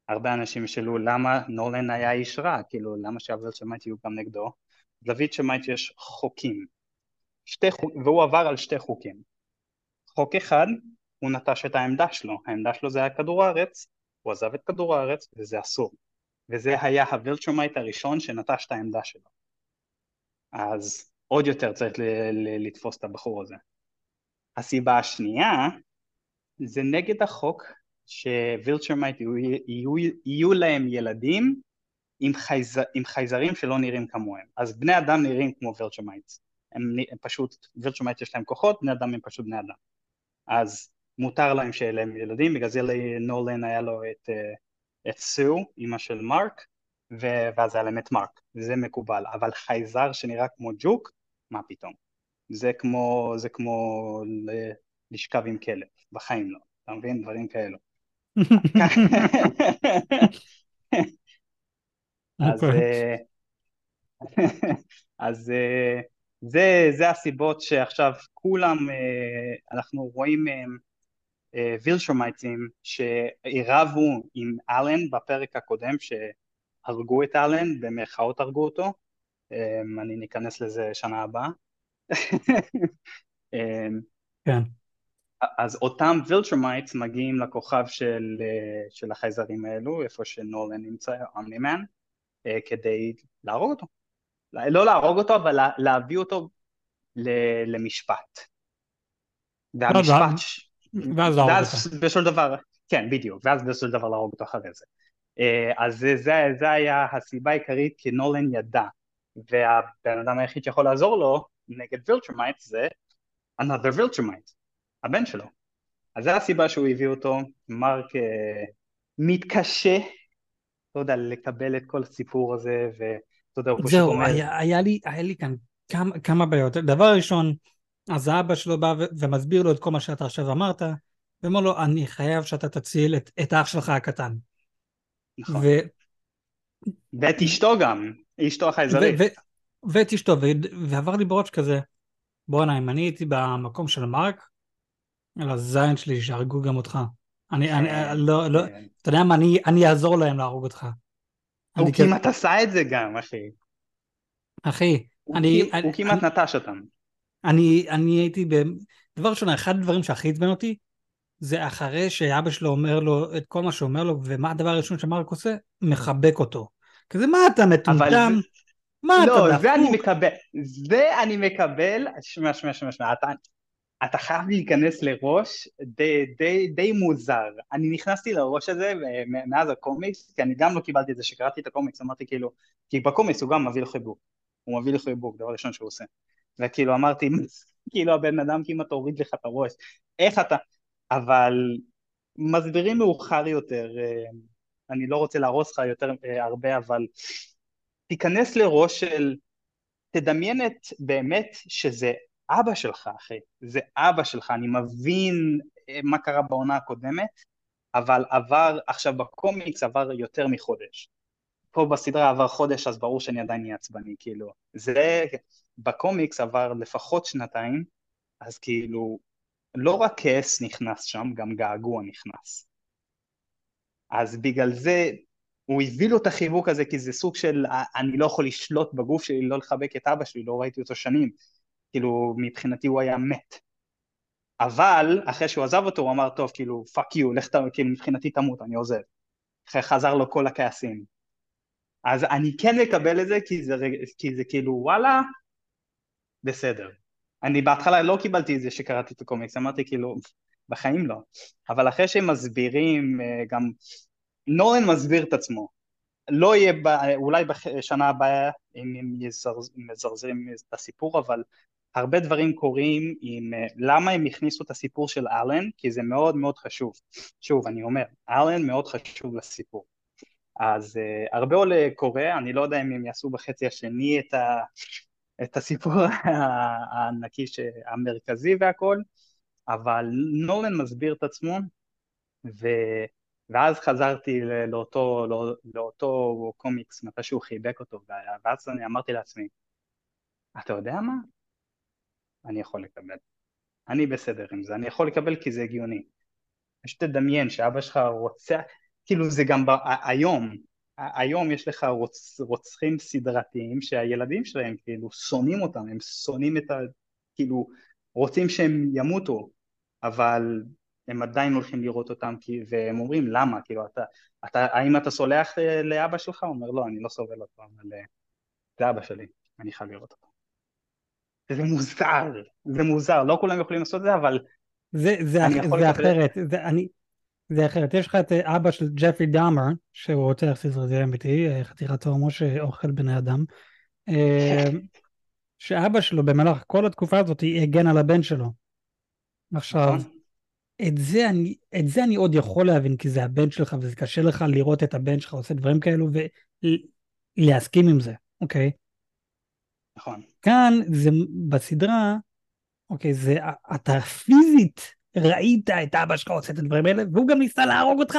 הרבה אנשים ישאלו למה נולן היה איש רע, כאילו למה שהווילטרומייט יהיו גם נגדו? לווילטרומייט יש חוקים, שתי חוק, והוא עבר על שתי חוקים. חוק אחד, הוא נטש את העמדה שלו, העמדה שלו זה היה כדור הארץ, הוא עזב את כדור הארץ וזה אסור. וזה היה הווילטרומייט הראשון שנטש את העמדה שלו. אז עוד יותר צריך לתפוס את הבחור הזה. הסיבה השנייה זה נגד החוק שווילטרומייט יהיו, יהיו, יהיו להם ילדים עם, חייז, עם חייזרים שלא נראים כמוהם. אז בני אדם נראים כמו וילטרומייטס. הם, הם פשוט, וילטרומייטס יש להם כוחות, בני אדם הם פשוט בני אדם. אז מותר להם שיהיה להם ילדים, בגלל זה לנולן היה לו את, אה, את סו, אימא של מרק, ואז היה להם את מרק, זה מקובל, אבל חייזר שנראה כמו ג'וק, מה פתאום? זה כמו, זה כמו לשכב עם כלב, בחיים לא, אתה מבין? דברים כאלו. אז, אוקיי. אה, אז אה, זה, זה הסיבות שעכשיו כולם, אנחנו רואים וילטרומייטים שרבו עם אלן בפרק הקודם שהרגו את אלן, במרכאות הרגו אותו, אני ניכנס לזה שנה הבאה. כן. אז אותם וילטרמייטס מגיעים לכוכב של, של החייזרים האלו, איפה שנולן נמצא, אומנימן, אה, כדי להרוג אותו. לא להרוג אותו, אבל להביא אותו למשפט. והמשפט... ואז להרוג אותו. ואז בשביל דבר, כן, בדיוק, ואז בשביל דבר להרוג אותו אחרי זה. אה, אז זה, זה, היה הסיבה העיקרית כי נולן ידע, והבן אדם היחיד שיכול לעזור לו נגד וילטרמייט זה another וילטרמייט, הבן שלו. אז זו הסיבה שהוא הביא אותו, מרק uh, מתקשה, לא יודע, לקבל את כל הסיפור הזה, ואתה יודע, הוא פשוט אומר... זהו, היה, היה, לי, היה לי כאן כמה, כמה בעיות. דבר ראשון, אז האבא שלו בא ומסביר לו את כל מה שאתה עכשיו אמרת, ואומר לו, אני חייב שאתה תציל את, את האח שלך הקטן. נכון. ו... ואת אשתו גם, אשתו החייזרית. ו- ו- ואת אשתו, ו- ועבר לי בראש כזה, בואנה, אם אני הייתי במקום של מרק, על הזין שלי שהרגו גם אותך. אני, אני, לא, לא, כן. אתה יודע מה, אני, אני אעזור להם להרוג אותך. הוא כמעט עשה את זה גם, אחי. אחי, אני... הוא כמעט נטש אותם. אני, אני הייתי, ב... דבר ראשון, אחד הדברים שהכי עצבן אותי, זה אחרי שאבא שלו אומר לו את כל מה שאומר לו, ומה הדבר הראשון שמרק עושה? מחבק אותו. כזה, מה אתה מטומטם? מה לא, אתה דפוק? זה אני מקבל, זה אני מקבל, שמע, שמע, שמע, שמע, אתה, אתה חייב להיכנס לראש די, די, די מוזר. אני נכנסתי לראש הזה מאז הקומיקס, כי אני גם לא קיבלתי את זה, שקראתי את הקומיקס, אמרתי כאילו, כי בקומיקס הוא גם מביא לחיבוק. הוא מביא לחיבוק, דבר ראשון שהוא עושה. וכאילו אמרתי, כאילו הבן אדם כמעט הוריד לך את הראש, איך אתה, אבל מסבירים מאוחר יותר, אה, אני לא רוצה להרוס לך יותר אה, הרבה, אבל תיכנס לראש של, תדמיין את באמת שזה אבא שלך אחי, זה אבא שלך, אני מבין אה, מה קרה בעונה הקודמת, אבל עבר, עכשיו בקומיקס עבר יותר מחודש. פה בסדרה עבר חודש אז ברור שאני עדיין אהיה עצבני, כאילו, זה, בקומיקס עבר לפחות שנתיים, אז כאילו, לא רק כעס נכנס שם, גם געגוע נכנס. אז בגלל זה הוא הביא לו את החיבוק הזה כי זה סוג של אני לא יכול לשלוט בגוף שלי, לא לחבק את אבא שלי, לא ראיתי אותו שנים, כאילו מבחינתי הוא היה מת. אבל אחרי שהוא עזב אותו הוא אמר טוב כאילו fuck you, לך כאילו מבחינתי תמות, אני עוזב. אחרי חזר לו כל הכעסים. אז אני כן מקבל את זה כי זה, כי זה כאילו וואלה, בסדר. אני בהתחלה לא קיבלתי את זה שקראתי את הקומיקס, אמרתי כאילו, בחיים לא. אבל אחרי שהם מסבירים, אה, גם נורן מסביר את עצמו. לא יהיה, אולי בשנה הבאה אם הם מזרזרים את הסיפור, אבל הרבה דברים קורים עם אה, למה הם הכניסו את הסיפור של אלן, כי זה מאוד מאוד חשוב. שוב, אני אומר, אלן מאוד חשוב לסיפור. אז uh, הרבה עולה קורה, אני לא יודע אם הם יעשו בחצי השני את, ה, את הסיפור הענקי המרכזי והכל, אבל נולן מסביר את עצמו, ו, ואז חזרתי לאותו, לא, לאותו קומיקס מתי שהוא חיבק אותו, ואז אני אמרתי לעצמי, אתה יודע מה? אני יכול לקבל. אני בסדר עם זה, אני יכול לקבל כי זה הגיוני. פשוט תדמיין שאבא שלך רוצה, כאילו זה גם ב, היום, היום יש לך רוצ, רוצחים סדרתיים שהילדים שלהם כאילו שונאים אותם, הם שונאים את ה... כאילו רוצים שהם ימותו, אבל הם עדיין הולכים לראות אותם והם אומרים למה, כאילו אתה, אתה, האם אתה סולח אה, לאבא שלך? הוא אומר לא, אני לא סובל אותו, אבל אה, זה אבא שלי, אני חייב לראות אותו. זה מוזר, זה מוזר, לא כולם יכולים לעשות את זה, אבל זה, זה, אח, זה אחרת, זה, אני, זה אחרת. יש לך את אה, אבא של ג'פרי דאמר, שהוא רוצח סדרתי אמיתי, חתיכת הומו שאוכל בני אדם, שאבא שלו במהלך כל התקופה הזאת הגן על הבן שלו. עכשיו, נכון. את זה, אני, את זה אני עוד יכול להבין, כי זה הבן שלך, וזה קשה לך לראות את הבן שלך עושה דברים כאלו, ולהסכים עם זה, אוקיי? נכון. כאן, זה בסדרה, אוקיי, זה, אתה פיזית ראית את אבא שלך עושה את הדברים האלה, והוא גם ניסה להרוג אותך,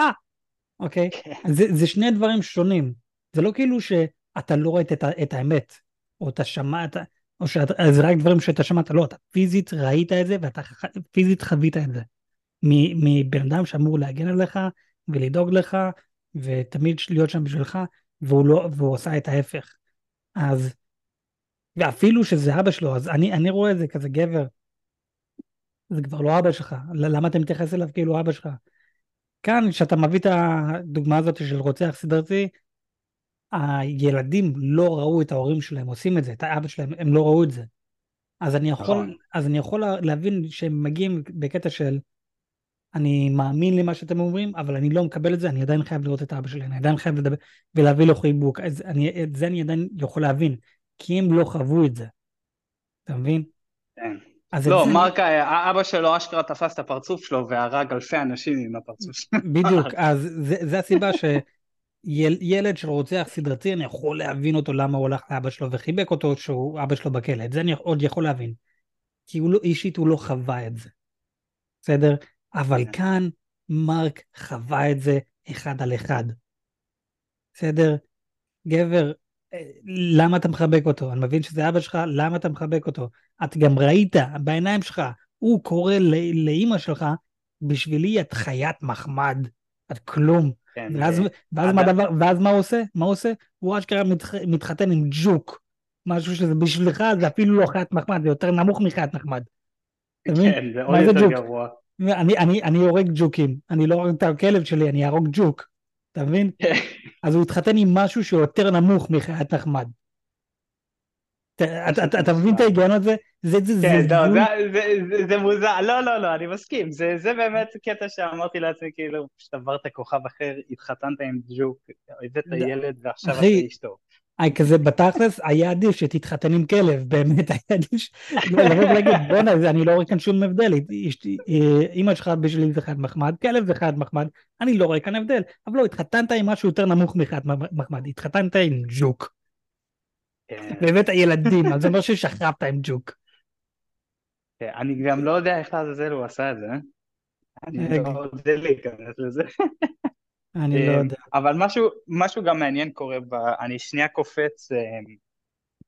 אוקיי? כן. זה, זה שני דברים שונים. זה לא כאילו שאתה לא ראית את, את האמת, או אתה שמעת, או שזה רק דברים שאתה שמעת, לא, אתה פיזית ראית את זה, ואתה פיזית חווית את זה. מבן אדם שאמור להגן עליך ולדאוג לך ותמיד להיות שם בשבילך והוא לא והוא עושה את ההפך אז ואפילו שזה אבא שלו אז אני אני רואה את זה כזה גבר. זה כבר לא אבא שלך. למה אתה מתייחס אליו כאילו אבא שלך? כאן כשאתה מביא את הדוגמה הזאת של רוצח סדרתי הילדים לא ראו את ההורים שלהם עושים את זה את האבא שלהם הם לא ראו את זה. אז אני יכול נכון. אז אני יכול להבין שהם מגיעים בקטע של אני מאמין למה שאתם אומרים, אבל אני לא מקבל את זה, אני עדיין חייב לראות את אבא שלי, אני עדיין חייב לדבר ולהביא לו חיבוק. אז אני, את זה אני עדיין יכול להבין, כי הם לא חוו את זה. אתה מבין? כן. לא, מרק, אני... אבא שלו אשכרה תפס את הפרצוף שלו והרג אלפי אנשים עם הפרצוף שלו. בדיוק, אז זה, זה הסיבה שילד של רוצח סדרתי, אני יכול להבין אותו למה הוא הלך לאבא שלו וחיבק אותו שהוא אבא שלו בכלא, את זה אני עוד יכול להבין. כי הוא לא, אישית הוא לא חווה את זה. בסדר? אבל כן. כאן מרק חווה את זה אחד על אחד. בסדר? גבר, למה אתה מחבק אותו? אני מבין שזה אבא שלך, למה אתה מחבק אותו? את גם ראית בעיניים שלך, הוא קורא לאימא שלך, בשבילי את חיית מחמד, את כלום. כן, ואז, ואז, מה דבר, ואז מה הוא עושה? מה הוא עושה? הוא אשכרה מתח, מתחתן עם ג'וק. משהו שזה בשבילך זה אפילו לא חיית מחמד, זה יותר נמוך מחיית מחמד. כן, זה עוד יותר גרוע. אני, אני, אני הורג ג'וקים, אני לא הורג את הכלב שלי, אני אהרוג ג'וק, אתה מבין? אז הוא התחתן עם משהו שהוא יותר נמוך מחיית נחמד. אתה מבין את ההיגיון הזה? זה זה כן, לא, זה מוזר, לא, לא, לא, אני מסכים, זה באמת קטע שאמרתי לעצמי, כאילו, שתברת כוכב אחר, התחתנת עם ג'וק, הבאת ילד ועכשיו אתה אשתו. היי, כזה בתכלס, היה עדיף שתתחתן עם כלב, באמת, היה עדיף לא, לבוא ולהגיד, בואנה, אני לא רואה כאן שום הבדל, אימא שלך בשבילי זה חד מחמד, כלב זה חד מחמד, אני לא רואה כאן הבדל, אבל לא, התחתנת עם משהו יותר נמוך מחד מחמד, התחתנת עם ג'וק. כן. והבאת ילדים, אז זה אומר ששכבת עם ג'וק. כן, אני גם לא יודע איך לעזאזל הוא עשה את זה, אה? אני לא יודע להיכנס לזה. אני לא אה, יודע. אבל משהו, משהו גם מעניין קורה, ב... אני שנייה קופץ, אה,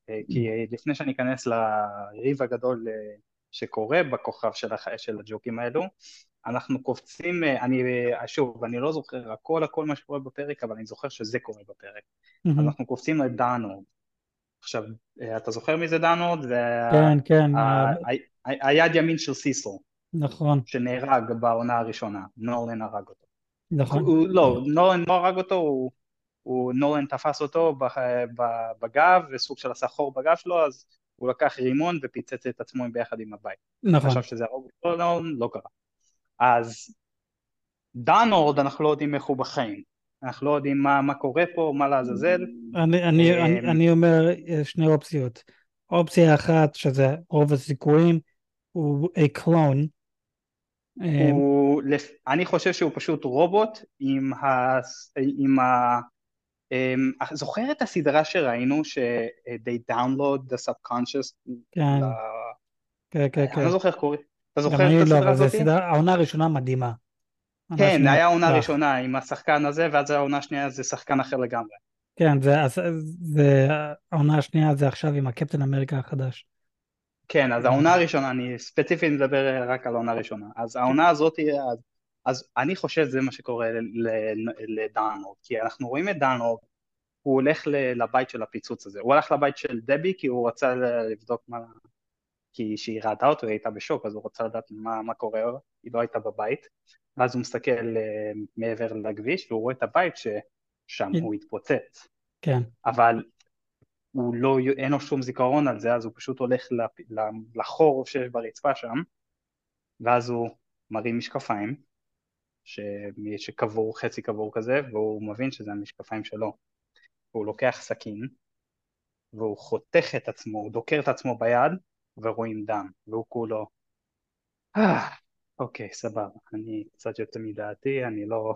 אה, כי לפני שאני אכנס לריב הגדול שקורה בכוכב של, הח... של הג'וקים האלו, אנחנו קופצים, אני, שוב, אני לא זוכר הכל הכל מה שקורה בפרק, אבל אני זוכר שזה קורה בפרק. Mm-hmm. אנחנו קופצים לדאנורד. עכשיו, אתה זוכר מי זה דאנורד? כן, כן. היד ימין של סיסו. נכון. שנהרג בעונה הראשונה, נורלן הרג אותו. נכון. הוא, לא, נולן לא הרג אותו, הוא, הוא, נולן תפס אותו בגב, וסוג של עשה חור בגב שלו, אז הוא לקח רימון ופיצץ את עצמו ביחד עם הבית. נכון. חשב שזה הרוג אותו, לא, לא קרה. אז דאנורד, אנחנו לא יודעים איך הוא בחיים. אנחנו לא יודעים מה, מה קורה פה, מה לעזאזל. אני, אני, אני, אמ, אני אומר שני אופציות. אופציה אחת, שזה רוב הסיכויים, הוא a clone, הוא, אני חושב שהוא פשוט רובוט עם ה... עם ה אמ, זוכר את הסדרה שראינו ש- they download the subconscious? כן, כן, כן. אני לא זוכר איך קוראים. אתה זוכר את הסדרה הזאת? העונה הראשונה מדהימה. כן, היה עונה פתח. ראשונה עם השחקן הזה, ואז העונה השנייה זה שחקן אחר לגמרי. כן, זה, זה, העונה השנייה זה עכשיו עם הקפטן אמריקה החדש. כן, אז העונה הראשונה, אני ספציפית מדבר רק על העונה הראשונה. אז העונה הזאת, אז, אז אני חושב שזה מה שקורה לדארנולד, כי אנחנו רואים את דארנולד, הוא הולך לבית של הפיצוץ הזה. הוא הלך לבית של דבי כי הוא רצה לבדוק מה... כי כשהיא ראתה אותו היא הייתה בשוק, אז הוא רצה לדעת מה, מה קורה, היא לא הייתה בבית. ואז הוא מסתכל אה, מעבר לכביש והוא רואה את הבית ששם הוא התפוצץ. כן, אבל הוא לא, אין לו שום זיכרון על זה, אז הוא פשוט הולך לחור שיש ברצפה שם, ואז הוא מרים משקפיים, ש- שקבור, חצי קבור כזה, והוא מבין שזה המשקפיים שלו. והוא לוקח סכין, והוא חותך את עצמו, הוא דוקר את עצמו ביד, ורואים דם, והוא כולו, אה, אוקיי, סבבה, אני קצת יוצא מדעתי, אני לא,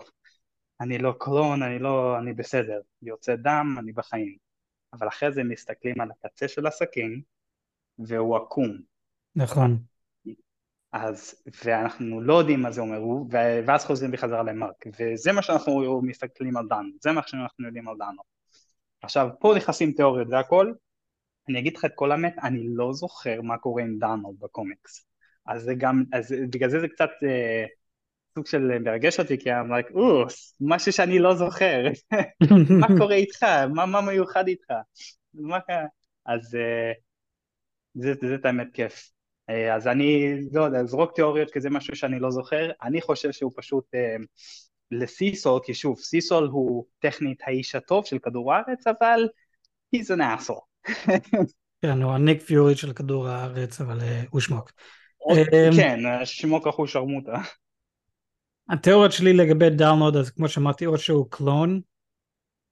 אני לא קלון, אני לא, אני בסדר, יוצא דם, אני בחיים. אבל אחרי זה מסתכלים על הקצה של הסכין, והוא עקום. נכון. אז, ואנחנו לא יודעים מה זה אומר, ואז חוזרים בחזרה למרק, וזה מה שאנחנו מסתכלים על דן, זה מה שאנחנו יודעים על דנו. עכשיו, פה נכנסים תיאוריות והכל, אני אגיד לך את כל האמת, אני לא זוכר מה קורה עם דאנולד בקומיקס. אז זה גם, אז בגלל זה זה קצת אה, סוג של מרגש אותי, כי I'm like, אוס, משהו שאני לא זוכר, מה קורה איתך, מה, מה מיוחד איתך, מה אז אה, זה, זה, זה את האמת כיף. אה, אז אני, לא יודע, זרוק תיאוריות כי זה משהו שאני לא זוכר, אני חושב שהוא פשוט אה, לסיסול, כי שוב, סיסול הוא טכנית האיש הטוב של כדור הארץ, אבל he's an asshole. כן, הוא הניק פיורי של כדור הארץ, אבל אה, הוא שמוק. אמ, כן, שמו כחול שרמוטה. התיאוריות שלי לגבי דאונלוד, אז כמו שאמרתי, או שהוא קלון,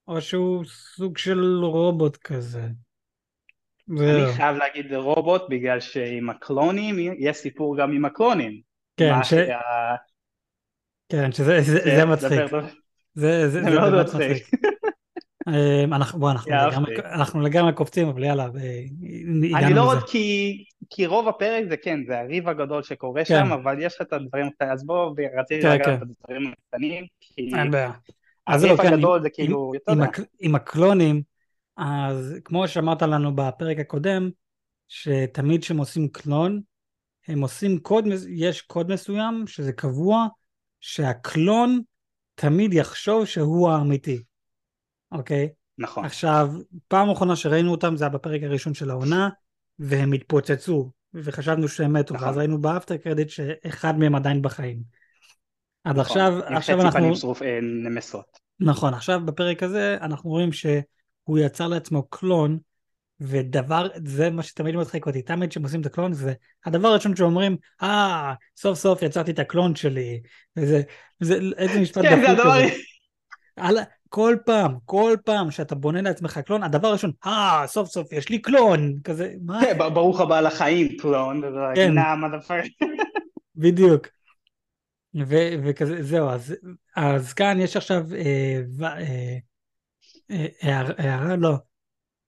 או שהוא סוג של רובוט כזה. אני. חייב להגיד רובוט בגלל שעם הקלונים יש סיפור גם עם הקלונים. כן, ש- שה- כן, שזה זה- זה- מצחיק. דבר, דבר. זה זה- זה זה מאוד מצחיק. מצחיק. אמ, אנחנו בוא, אנחנו אהבתי. לגמרי- אנחנו לגמרי קופצים, אבל יאללה, אני לא. עוד כי, כי רוב הפרק זה כן, זה הריב הגדול שקורה כן. שם, אבל יש לך את הדברים הקטנים, אז בוא, רציתי לגעת כן. בדברים הקטנים, כי אין בעיה. אז הריב זהו, כן, הגדול זה כאילו, עם, עם הקלונים, אז כמו שאמרת לנו בפרק הקודם, שתמיד כשהם עושים קלון, הם עושים קוד, יש קוד מסוים שזה קבוע, שהקלון תמיד יחשוב שהוא האמיתי, אוקיי? נכון, עכשיו, פעם אחרונה שראינו אותם זה היה בפרק הראשון של העונה, והם התפוצצו, וחשבנו שהם מתו, נכון. ואז ראינו באפטר קרדיט שאחד מהם עדיין בחיים. אז נכון, עכשיו, עכשיו אנחנו... פנים שרוף אה, נמסות. נכון, עכשיו בפרק הזה אנחנו רואים שהוא יצר לעצמו קלון, ודבר, זה מה שתמיד מצחיק אותי, תמיד כשהם עושים את הקלון זה הדבר הראשון שאומרים, אה, סוף סוף יצרתי את הקלון שלי, וזה, זה, איזה משפט כן, זה דפוק הדבר, כזה. על, כל פעם, כל פעם שאתה בונה לעצמך קלון, הדבר הראשון, אה, סוף סוף יש לי קלון, כזה, מה? כן, ברוך הבא לחיים, קלון, כן. בדיוק. ו- וכזה, זהו, אז, אז כאן יש עכשיו אה, אה, אה, הערה, לא,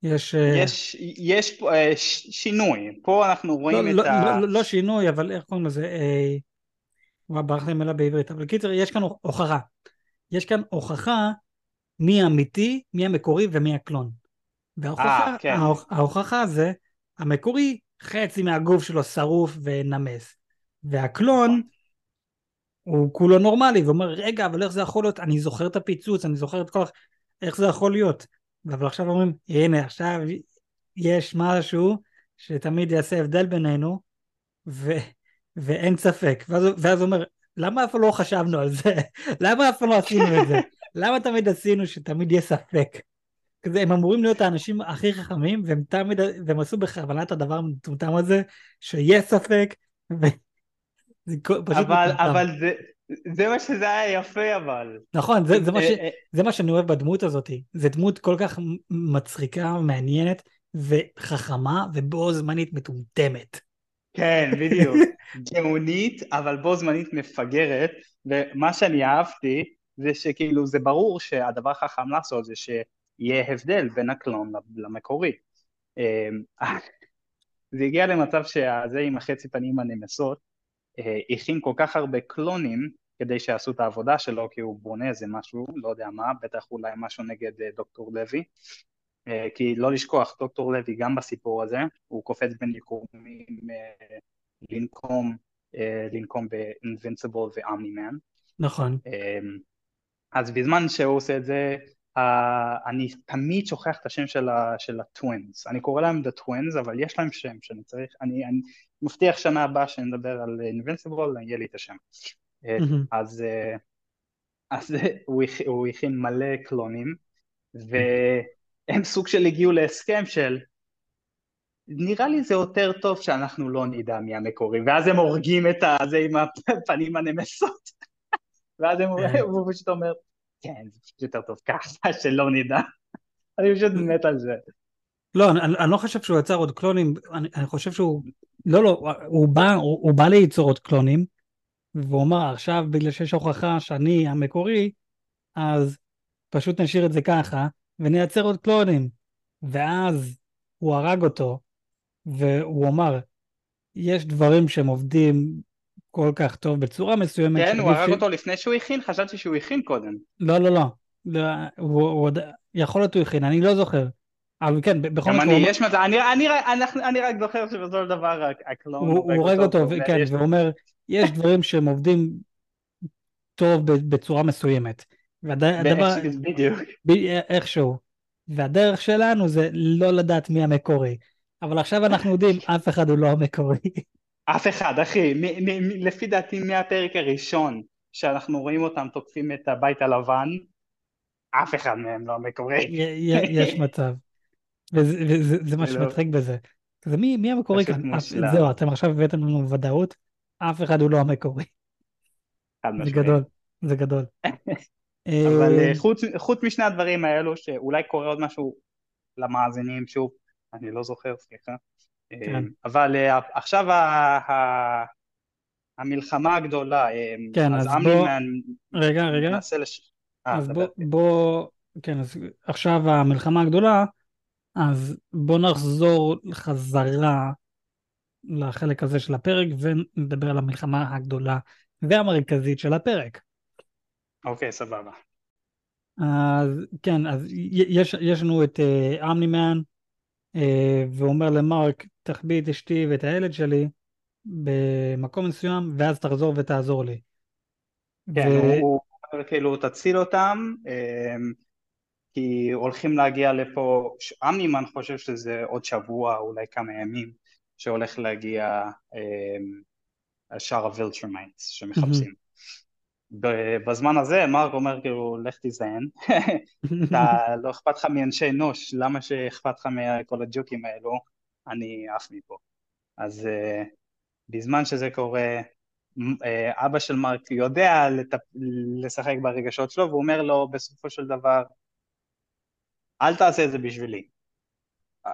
יש... אה, יש, יש פה אה, שינוי, פה אנחנו לא, רואים לא, את ה... לא, לא שינוי, אבל איך קוראים לזה? אה, וואי, ברח לי מילה בעברית. אבל קיצר, יש כאן הוכחה. יש כאן הוכחה מי האמיתי, מי המקורי ומי הקלון. וההוכחה, אה, כן. ההוכ- ההוכחה זה, המקורי, חצי מהגוף שלו שרוף ונמס. והקלון, נכון. הוא כולו נורמלי, ואומר, רגע, אבל איך זה יכול להיות? אני זוכר את הפיצוץ, אני זוכר את כל... איך זה יכול להיות? אבל עכשיו אומרים, הנה, עכשיו יש משהו שתמיד יעשה הבדל בינינו, ו... ואין ספק. ואז הוא אומר, למה אף פעם לא חשבנו על זה? למה אף פעם לא עשינו את זה? למה תמיד עשינו שתמיד יהיה ספק? כזה, הם אמורים להיות האנשים הכי חכמים, והם תמיד, והם עשו בכוונה את הדבר המטומטם הזה, שיהיה ספק, ו... זה פשוט אבל, מטומטם. אבל זה, זה מה שזה היה יפה אבל. נכון, זה, זה, מה ש, אה, אה, זה מה שאני אוהב בדמות הזאת. זו דמות כל כך מצחיקה, מעניינת, וחכמה, ובו זמנית מטומטמת. כן, בדיוק. גאונית, אבל בו זמנית מפגרת, ומה שאני אהבתי זה שכאילו זה ברור שהדבר החכם לעשות זה שיהיה הבדל בין הקלון למקורי. אה, זה הגיע למצב שהזה עם החצי פנים הנמסות אה, הכין כל כך הרבה קלונים כדי שיעשו את העבודה שלו, כי הוא בונה איזה משהו, לא יודע מה, בטח אולי משהו נגד אה, דוקטור לוי. אה, כי לא לשכוח, דוקטור לוי גם בסיפור הזה, הוא קופץ בין יקומים לנקום, לנקום ב-Invincible ו-Omni-Man. נכון. אז בזמן שהוא עושה את זה, Uh, אני תמיד שוכח את השם של, ה, של הטווינס, אני קורא להם The Twins, אבל יש להם שם שאני צריך, אני, אני מבטיח שנה הבאה שנדבר על Invincible, יהיה לי את השם. Mm-hmm. אז, uh, אז הוא, הוא הכין מלא קלונים, והם סוג של הגיעו להסכם של נראה לי זה יותר טוב שאנחנו לא נדע מי המקורי, ואז הם הורגים את הזה עם הפנים הנמסות, ואז כן. הוא פשוט אומר, כן, זה פשוט יותר טוב ככה, שלא נדע. אני פשוט מת על זה. לא, אני, אני לא חושב שהוא יצר עוד קלונים, אני, אני חושב שהוא, לא, לא, הוא בא, הוא, הוא בא ליצור עוד קלונים, והוא אמר, עכשיו בגלל שיש הוכחה שאני המקורי, אז פשוט נשאיר את זה ככה, ונייצר עוד קלונים. ואז הוא הרג אותו, והוא אמר, יש דברים שהם עובדים כל כך טוב בצורה מסוימת. כן, הוא הרג ש... אותו לפני שהוא הכין? חשבתי שהוא הכין קודם. לא, לא, לא. לא הוא, הוא. יכול להיות הוא הכין, אני לא זוכר. אבל כן, בכל מקרה... אני, יש מצב, אני, אני, אני, אני רק זוכר שבסופו של דבר הקלון... הוא הורג אותו, אותו כן, והוא אומר, יש דברים שהם עובדים טוב בצורה מסוימת. והדבר... בדיוק. איכשהו. והדרך שלנו זה לא לדעת מי המקורי. אבל עכשיו אנחנו יודעים, אף אחד הוא לא המקורי. אף אחד, אחי. מ- מ- מ- לפי דעתי מהפרק הראשון שאנחנו רואים אותם תוקפים את הבית הלבן, אף אחד מהם לא המקורי. יש מצב. וזה מה שמצחיק בזה. זה מי, מי המקורי כאן? זהו, אתם עכשיו הבאתם לנו ודאות, אף אחד הוא לא המקורי. זה גדול, זה גדול. אבל אה, חוץ, חוץ משני הדברים האלו, שאולי קורה עוד משהו למאזינים, שוב, אני לא זוכר, סליחה. כן. אה, אבל אה, עכשיו המלחמה הגדולה, כן, אז, אז בוא, רגע, רגע, לש... אז בוא, בוא, כן, אז עכשיו המלחמה הגדולה, אז בוא נחזור חזרה לחלק הזה של הפרק ונדבר על המלחמה הגדולה והמרכזית של הפרק. אוקיי, סבבה. אז כן, אז יש, יש לנו את אמנימן, uh, uh, ואומר למרק, תחביא את אשתי ואת הילד שלי במקום מסוים, ואז תחזור ותעזור לי. כן, ו... הוא אומר כאילו תציל אותם, uh, כי הולכים להגיע לפה, אמנימן חושב שזה עוד שבוע, אולי כמה ימים, שהולך להגיע אה, שאר הווילטרמייטס שמחפשים. אמהמ. בזמן הזה מרק אומר כאילו לך תזיין, אתה לא אכפת לך מאנשי אנוש, למה שאכפת לך מכל הג'וקים האלו, אני עף מפה. אז אה, בזמן שזה קורה, אה, אבא של מרק יודע לטפ... לשחק ברגשות שלו והוא אומר לו בסופו של דבר אל תעשה את זה בשבילי, אה,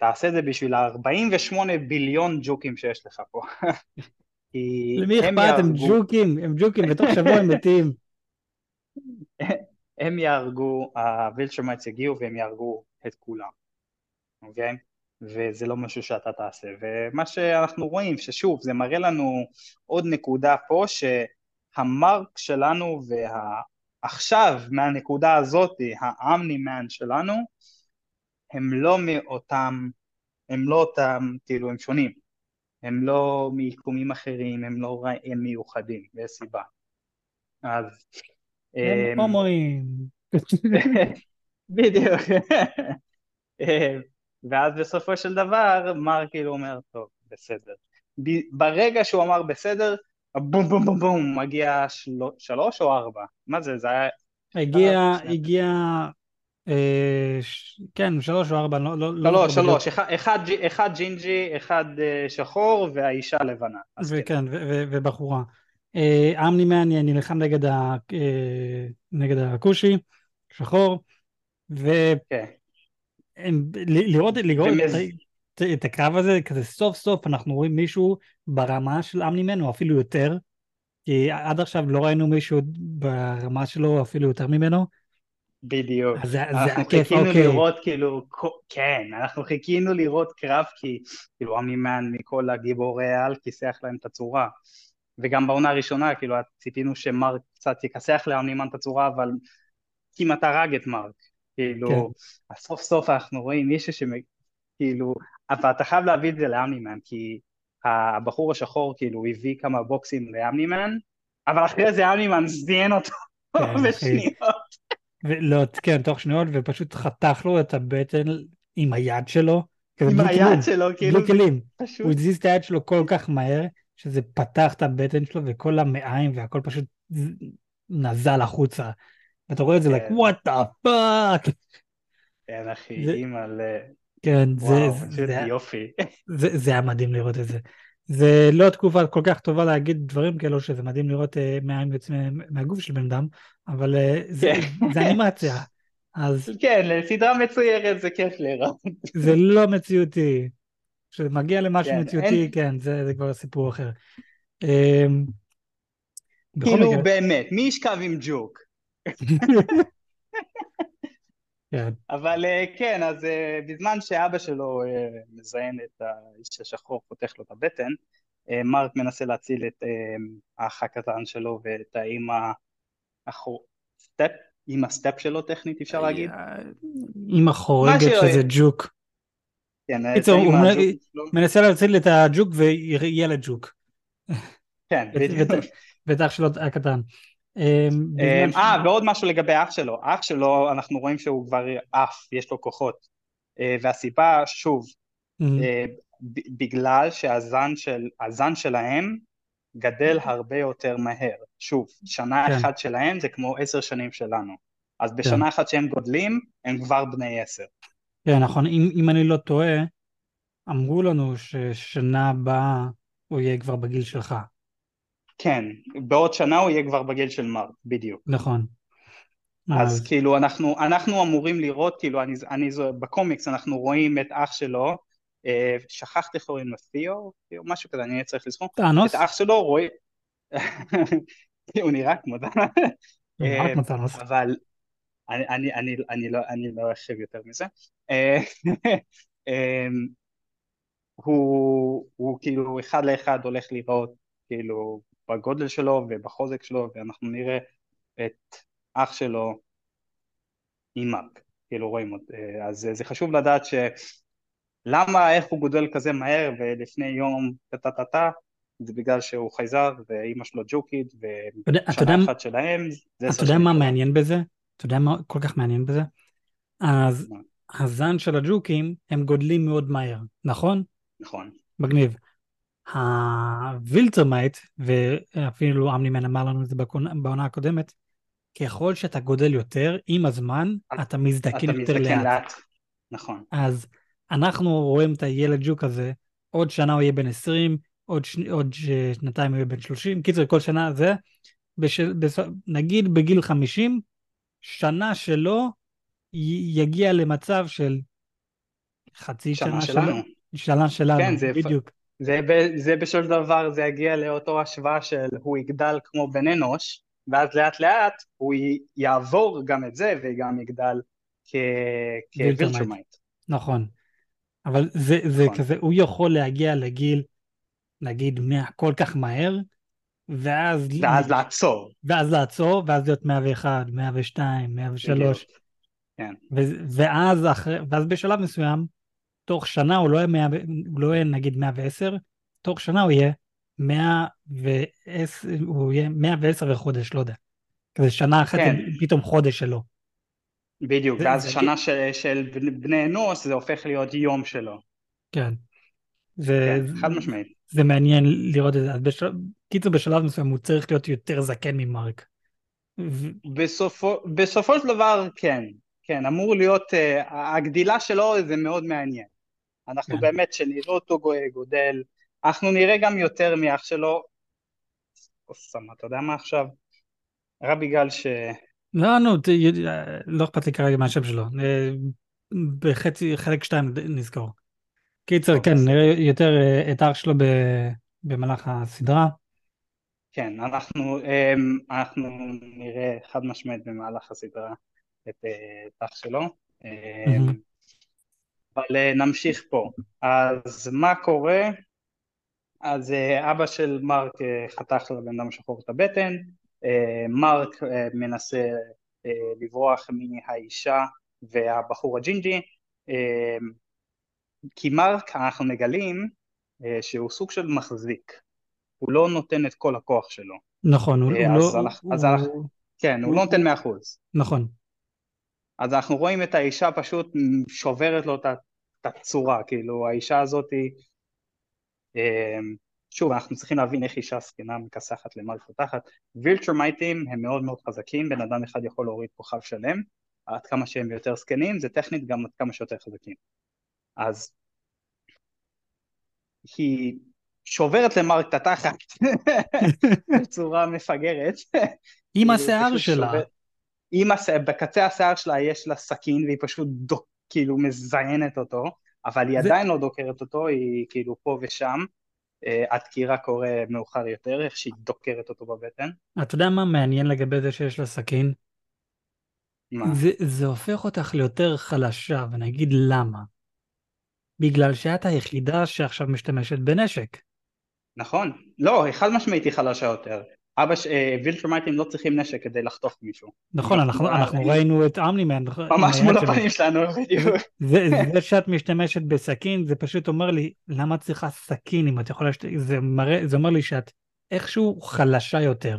תעשה את זה בשביל ה-48 billion ג'וקים שיש לך פה. למי אכפת? הם ג'וקים, הם ג'וקים, בתוך שבוע הם מתים. הם יהרגו, הווילטרמייטס יגיעו והם יהרגו את כולם, אוקיי? וזה לא משהו שאתה תעשה. ומה שאנחנו רואים, ששוב, זה מראה לנו עוד נקודה פה, שהמרק שלנו ועכשיו, מהנקודה הזאת, האמני מן שלנו, הם לא מאותם, הם לא אותם, כאילו, הם שונים. הם לא מיקומים אחרים, הם לא הם מיוחדים, יש סיבה. אז... הם אמ, הומואים. בדיוק. ואז בסופו של דבר, מר כאילו אומר, טוב, בסדר. ברגע שהוא אמר בסדר, בום בום בום בום, מגיע שלוש או ארבע? מה זה, זה היה... הגיע, הגיע אה, כן, שלוש או ארבע, לא... לא, לא שלוש, אחד ג'ינג'י, אחד אה, שחור והאישה לבנה. וכן, ובחורה. אה, אמני מעניין, נלחם נגד הכושי, שחור, ולראות כן. את הקרב הזה, כזה סוף סוף אנחנו רואים מישהו ברמה של אמני מן, או אפילו יותר, כי עד עכשיו לא ראינו מישהו ברמה שלו אפילו יותר ממנו. בדיוק. אז זה, אנחנו זה חיכינו אוקיי. לראות כאילו, כן, אנחנו חיכינו לראות קרב כי כאילו המימן מכל הגיבורי העל כיסח להם את הצורה. וגם בעונה הראשונה, כאילו, ציפינו שמרק קצת יכסח לאמנימן את הצורה, אבל כמעט הרג את מרק. כאילו, כן. סוף סוף אנחנו רואים מישהו שכאילו, אבל אתה חייב להביא את זה לאמנימן, כי הבחור השחור כאילו הביא כמה בוקסים לאמנימן, אבל אחרי זה אמנימן זיין אותו כן, בשניות. לא, כן, תוך שניות, ופשוט חתך לו את הבטן עם היד שלו. עם היד שלו, כאילו. בלי כלים. הוא הזיז את היד שלו כל כך מהר, שזה פתח את הבטן שלו, וכל המעיים והכל פשוט נזל החוצה. אתה רואה את זה, like, כן. what the fuck. כן, אחי, אימא ל... כן, זה... זה יופי. זה היה מדהים לראות את זה. זה לא תקופה כל כך טובה להגיד דברים כאלו, שזה מדהים לראות אה, מעין מהגוף של בן אדם, אבל אה, זה, כן. זה אנימציה. אז... כן, לסדרה מצוירת זה כיף לראות. זה לא מציאותי. כשזה מגיע למשהו כן, מציאותי, אין... כן, זה, זה כבר סיפור אחר. אמ, כאילו. באמת, מי ישכב עם ג'וק? כן. אבל אה, כן, אז בזמן שאבא שלו מזיין את האיש השחור, פותח לו את הבטן, מרק מנסה להציל את האח הקטן שלו ואת האימא step, אימא step שלו טכנית אפשר להגיד? אימא חורגת שזה ג'וק. כן, קיצור, הוא מנסה להציל את הג'וק וילד ג'וק. כן, בדיוק. ואת אח שלו הקטן. אמ, אה, ועוד משהו לגבי אח שלו. אח שלו, אנחנו רואים שהוא כבר עף, יש לו כוחות. אה, והסיבה, שוב, אה, בגלל שהזן של, שלהם גדל הרבה יותר מהר. שוב, שנה כן. אחת שלהם זה כמו עשר שנים שלנו. אז בשנה כן. אחת שהם גודלים, הם כבר בני עשר. כן, נכון. אם, אם אני לא טועה, אמרו לנו ששנה הבאה הוא יהיה כבר בגיל שלך. כן, בעוד שנה הוא יהיה כבר בגיל של מרק, בדיוק. נכון. אז, כאילו אנחנו, אנחנו אמורים לראות, כאילו אני, אני בקומיקס אנחנו רואים את אח שלו, אה, שכחתי איך קוראים לו תיאו, או משהו כזה, אני צריך לזכור. טאנוס? את אח שלו רואים, הוא נראה כמו טאנוס. אבל אני, אני, אני, אני לא, אני לא ארחיב יותר מזה. אה, הוא, הוא כאילו אחד לאחד הולך לראות כאילו בגודל שלו ובחוזק שלו ואנחנו נראה את אח שלו עם מרק, כאילו רואים אותו, אז זה חשוב לדעת שלמה, איך הוא גודל כזה מהר ולפני יום טה טה טה זה בגלל שהוא חייזר ואימא שלו ג'וקית ושנה אחת שלהם אתה יודע מה מעניין בזה? אתה יודע מה כל כך מעניין בזה? אז הזן של הג'וקים הם גודלים מאוד מהר, נכון? נכון. מגניב. הווילטרמייט, ואפילו אמנימן אמר לנו את זה בעונה הקודמת, ככל שאתה גודל יותר, עם הזמן, אתה מזדקן יותר לאט. לאט. נכון. אז אנחנו רואים את הילד ג'וק הזה, עוד שנה הוא יהיה בן 20, עוד, ש... עוד שנתיים הוא יהיה בן 30, קיצור כל שנה זה, בש... בס... נגיד בגיל 50, שנה שלו יגיע למצב של חצי שנה, שנה שלנו. שנה שלנו, כן, זה בדיוק. זה, זה בשביל דבר, זה יגיע לאותו השוואה של הוא יגדל כמו בן אנוש, ואז לאט לאט הוא יעבור גם את זה וגם יגדל כווילטרמייט. נכון. אבל זה, זה נכון. כזה, הוא יכול להגיע לגיל, נגיד, 100 כל כך מהר, ואז... ואז לעצור. ואז לעצור, ואז להיות 101, 102, 103. כן. ואז, אחרי, ואז בשלב מסוים, תוך שנה הוא לא יהיה, 100, הוא לא יהיה נגיד 110, תוך שנה הוא יהיה 110, הוא יהיה 110 וחודש, לא יודע. כזה שנה אחת כן. פתאום חודש שלו. בדיוק, זה, ואז זה שנה זה... של, של בני אנוש זה הופך להיות יום שלו. כן. זה, כן, חד משמעית. זה מעניין לראות את זה. אז בשל... קיצור בשלב מסוים הוא צריך להיות יותר זקן ממרק. בסופו, בסופו של דבר כן, כן, אמור להיות, uh, הגדילה שלו זה מאוד מעניין. אנחנו כן. באמת, שנראה אותו גודל, אנחנו נראה גם יותר מאח שלו, אוסמה, אתה יודע מה עכשיו? רק בגלל ש... לא, נו, ת, לא אכפת לי כרגע מהשם שלו. אה, בחצי, חלק שתיים נזכור. קיצר, כן, נראה יותר אה, את האח שלו ב, במהלך הסדרה. כן, אנחנו, אמ, אנחנו נראה חד משמעית במהלך הסדרה את האח שלו. Mm-hmm. אבל אה, נמשיך פה. אז מה קורה אז אה, אבא של מרק אה, חתך לבן אדם השחור את הבטן, מרק מנסה לברוח מהאישה והבחור הג'ינג'י, כי מרק אנחנו מגלים שהוא סוג של מחזיק, הוא לא נותן את כל הכוח שלו. נכון, הוא אז לא... אנחנו, אז אנחנו, כן, הוא לא נותן מאה אחוז. נכון. אז אנחנו רואים את האישה פשוט שוברת לו את הצורה, כאילו האישה הזאת היא... שוב, אנחנו צריכים להבין איך אישה זקנה מכסחת למעלה פותחת. וילטרמייטים הם מאוד מאוד חזקים, בן אדם אחד יכול להוריד כוכב שלם, עד כמה שהם יותר זקנים, זה טכנית גם עד כמה שיותר חזקים. אז היא שוברת למרק את התחת בצורה מפגרת. עם השיער שלה. עם השיער, בקצה השיער שלה יש לה סכין והיא פשוט דוק, כאילו מזיינת אותו, אבל היא זה... עדיין לא דוקרת אותו, היא כאילו פה ושם. הדקירה אה, קורה מאוחר יותר, איך שהיא דוקרת אותו בבטן. אתה יודע מה מעניין לגבי זה שיש לה סכין? מה? זה, זה הופך אותך ליותר חלשה, ואני אגיד למה. בגלל שאת היחידה שעכשיו משתמשת בנשק. נכון. לא, חד משמעית היא חלשה יותר. אבא, ש... אה, וילטרמייטים לא צריכים נשק כדי לחתוך מישהו. נכון, אנחנו, אנחנו ראינו את אמנימן. ממש מול הפנים שלנו, בדיוק. זה, זה שאת משתמשת בסכין, זה פשוט אומר לי, למה את צריכה סכין אם את יכולה... זה, אומר לי שאת איכשהו חלשה יותר.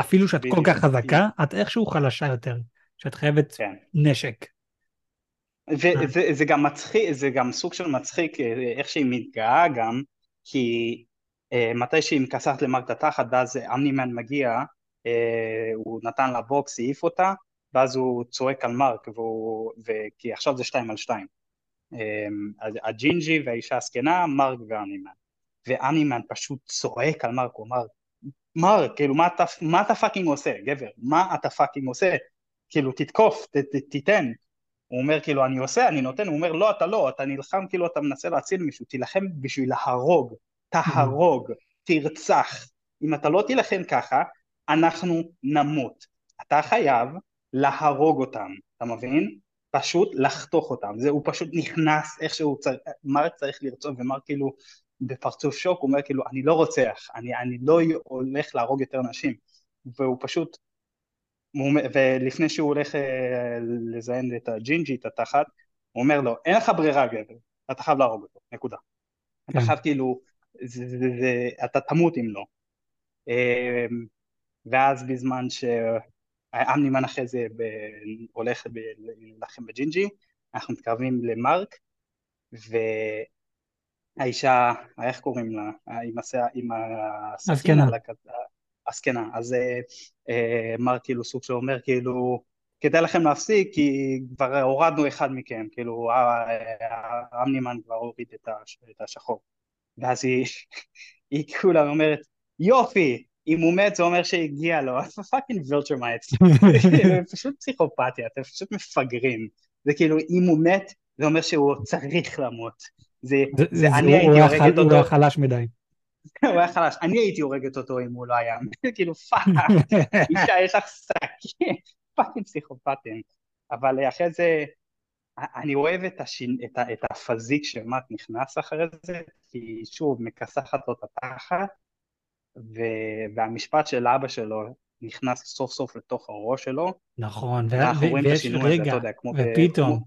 אפילו שאת כל כך חזקה, את איכשהו חלשה יותר. שאת חייבת כן. נשק. וזה גם מצחיק, זה גם סוג של מצחיק, אה, איך שהיא מתגאה גם, כי אה, מתי שהיא מכסחת למרק התחת ואז אמנימן מגיע, אה, הוא נתן לה בוקס, העיף אותה, ואז הוא צועק על מרק, והוא, כי עכשיו זה שתיים על שתיים. אה, הג'ינג'י והאישה הזקנה, מרק ואנימן. ואנימן פשוט צועק על מרק, הוא אמר, מרק, כאילו מה אתה, מה אתה fucking עושה, גבר? מה אתה fucking עושה? כאילו תתקוף, ת, ת, תיתן. הוא אומר כאילו אני עושה, אני נותן, הוא אומר לא אתה לא, אתה נלחם כאילו אתה מנסה להציל מישהו, תילחם בשביל להרוג, תהרוג, תרצח. אם אתה לא תילחם ככה, אנחנו נמות. אתה חייב להרוג אותם, אתה מבין? פשוט לחתוך אותם. זה, הוא פשוט נכנס איכשהו, צר... מרק צריך לרצות, ומרק כאילו בפרצוף שוק, הוא אומר כאילו, אני לא רוצח, אני, אני לא הולך להרוג יותר נשים. והוא פשוט, ולפני שהוא הולך אה, לזיין את הג'ינג'י, את התחת, הוא אומר לו, אין לך ברירה גבר, אתה חייב להרוג אותו, נקודה. כן. אתה חייב כאילו זה, זה, זה, אתה תמות אם לא. אמ, ואז בזמן שאמנימן אחרי זה ב, הולך להילחם בג'ינג'י, אנחנו מתקרבים למרק, והאישה, איך קוראים לה? עם, הסע, עם על הזקנה. אז אה, אה, מרק כאילו סוג של אומר כאילו, כדאי לכם להפסיק כי כבר הורדנו אחד מכם, כאילו אמנימן כבר הוריד את השחור. ואז היא, היא כולה אומרת, יופי, אם הוא מת זה אומר שהגיע לו, אז fucking וילטרמייט, פשוט פסיכופתיה, אתם פשוט מפגרים, זה כאילו אם הוא מת זה אומר שהוא צריך למות, זה, זה, זה אני הייתי הורגת אותו, הוא היה חלש מדי, הוא היה חלש, אני הייתי הורגת אותו אם הוא לא היה, כאילו fuck, אישה יש לך סכין, פאקינג פסיכופתים, אבל אחרי זה אני אוהב את, השין, את, ה, את הפזיק שמט נכנס אחרי זה, כי שוב, מכסחת לו את התחת, ו, והמשפט של אבא שלו נכנס סוף סוף לתוך הראש שלו. נכון, ואנחנו רואים את השינוי רגע, הזה, אתה יודע, כמו... ופתאום, ב...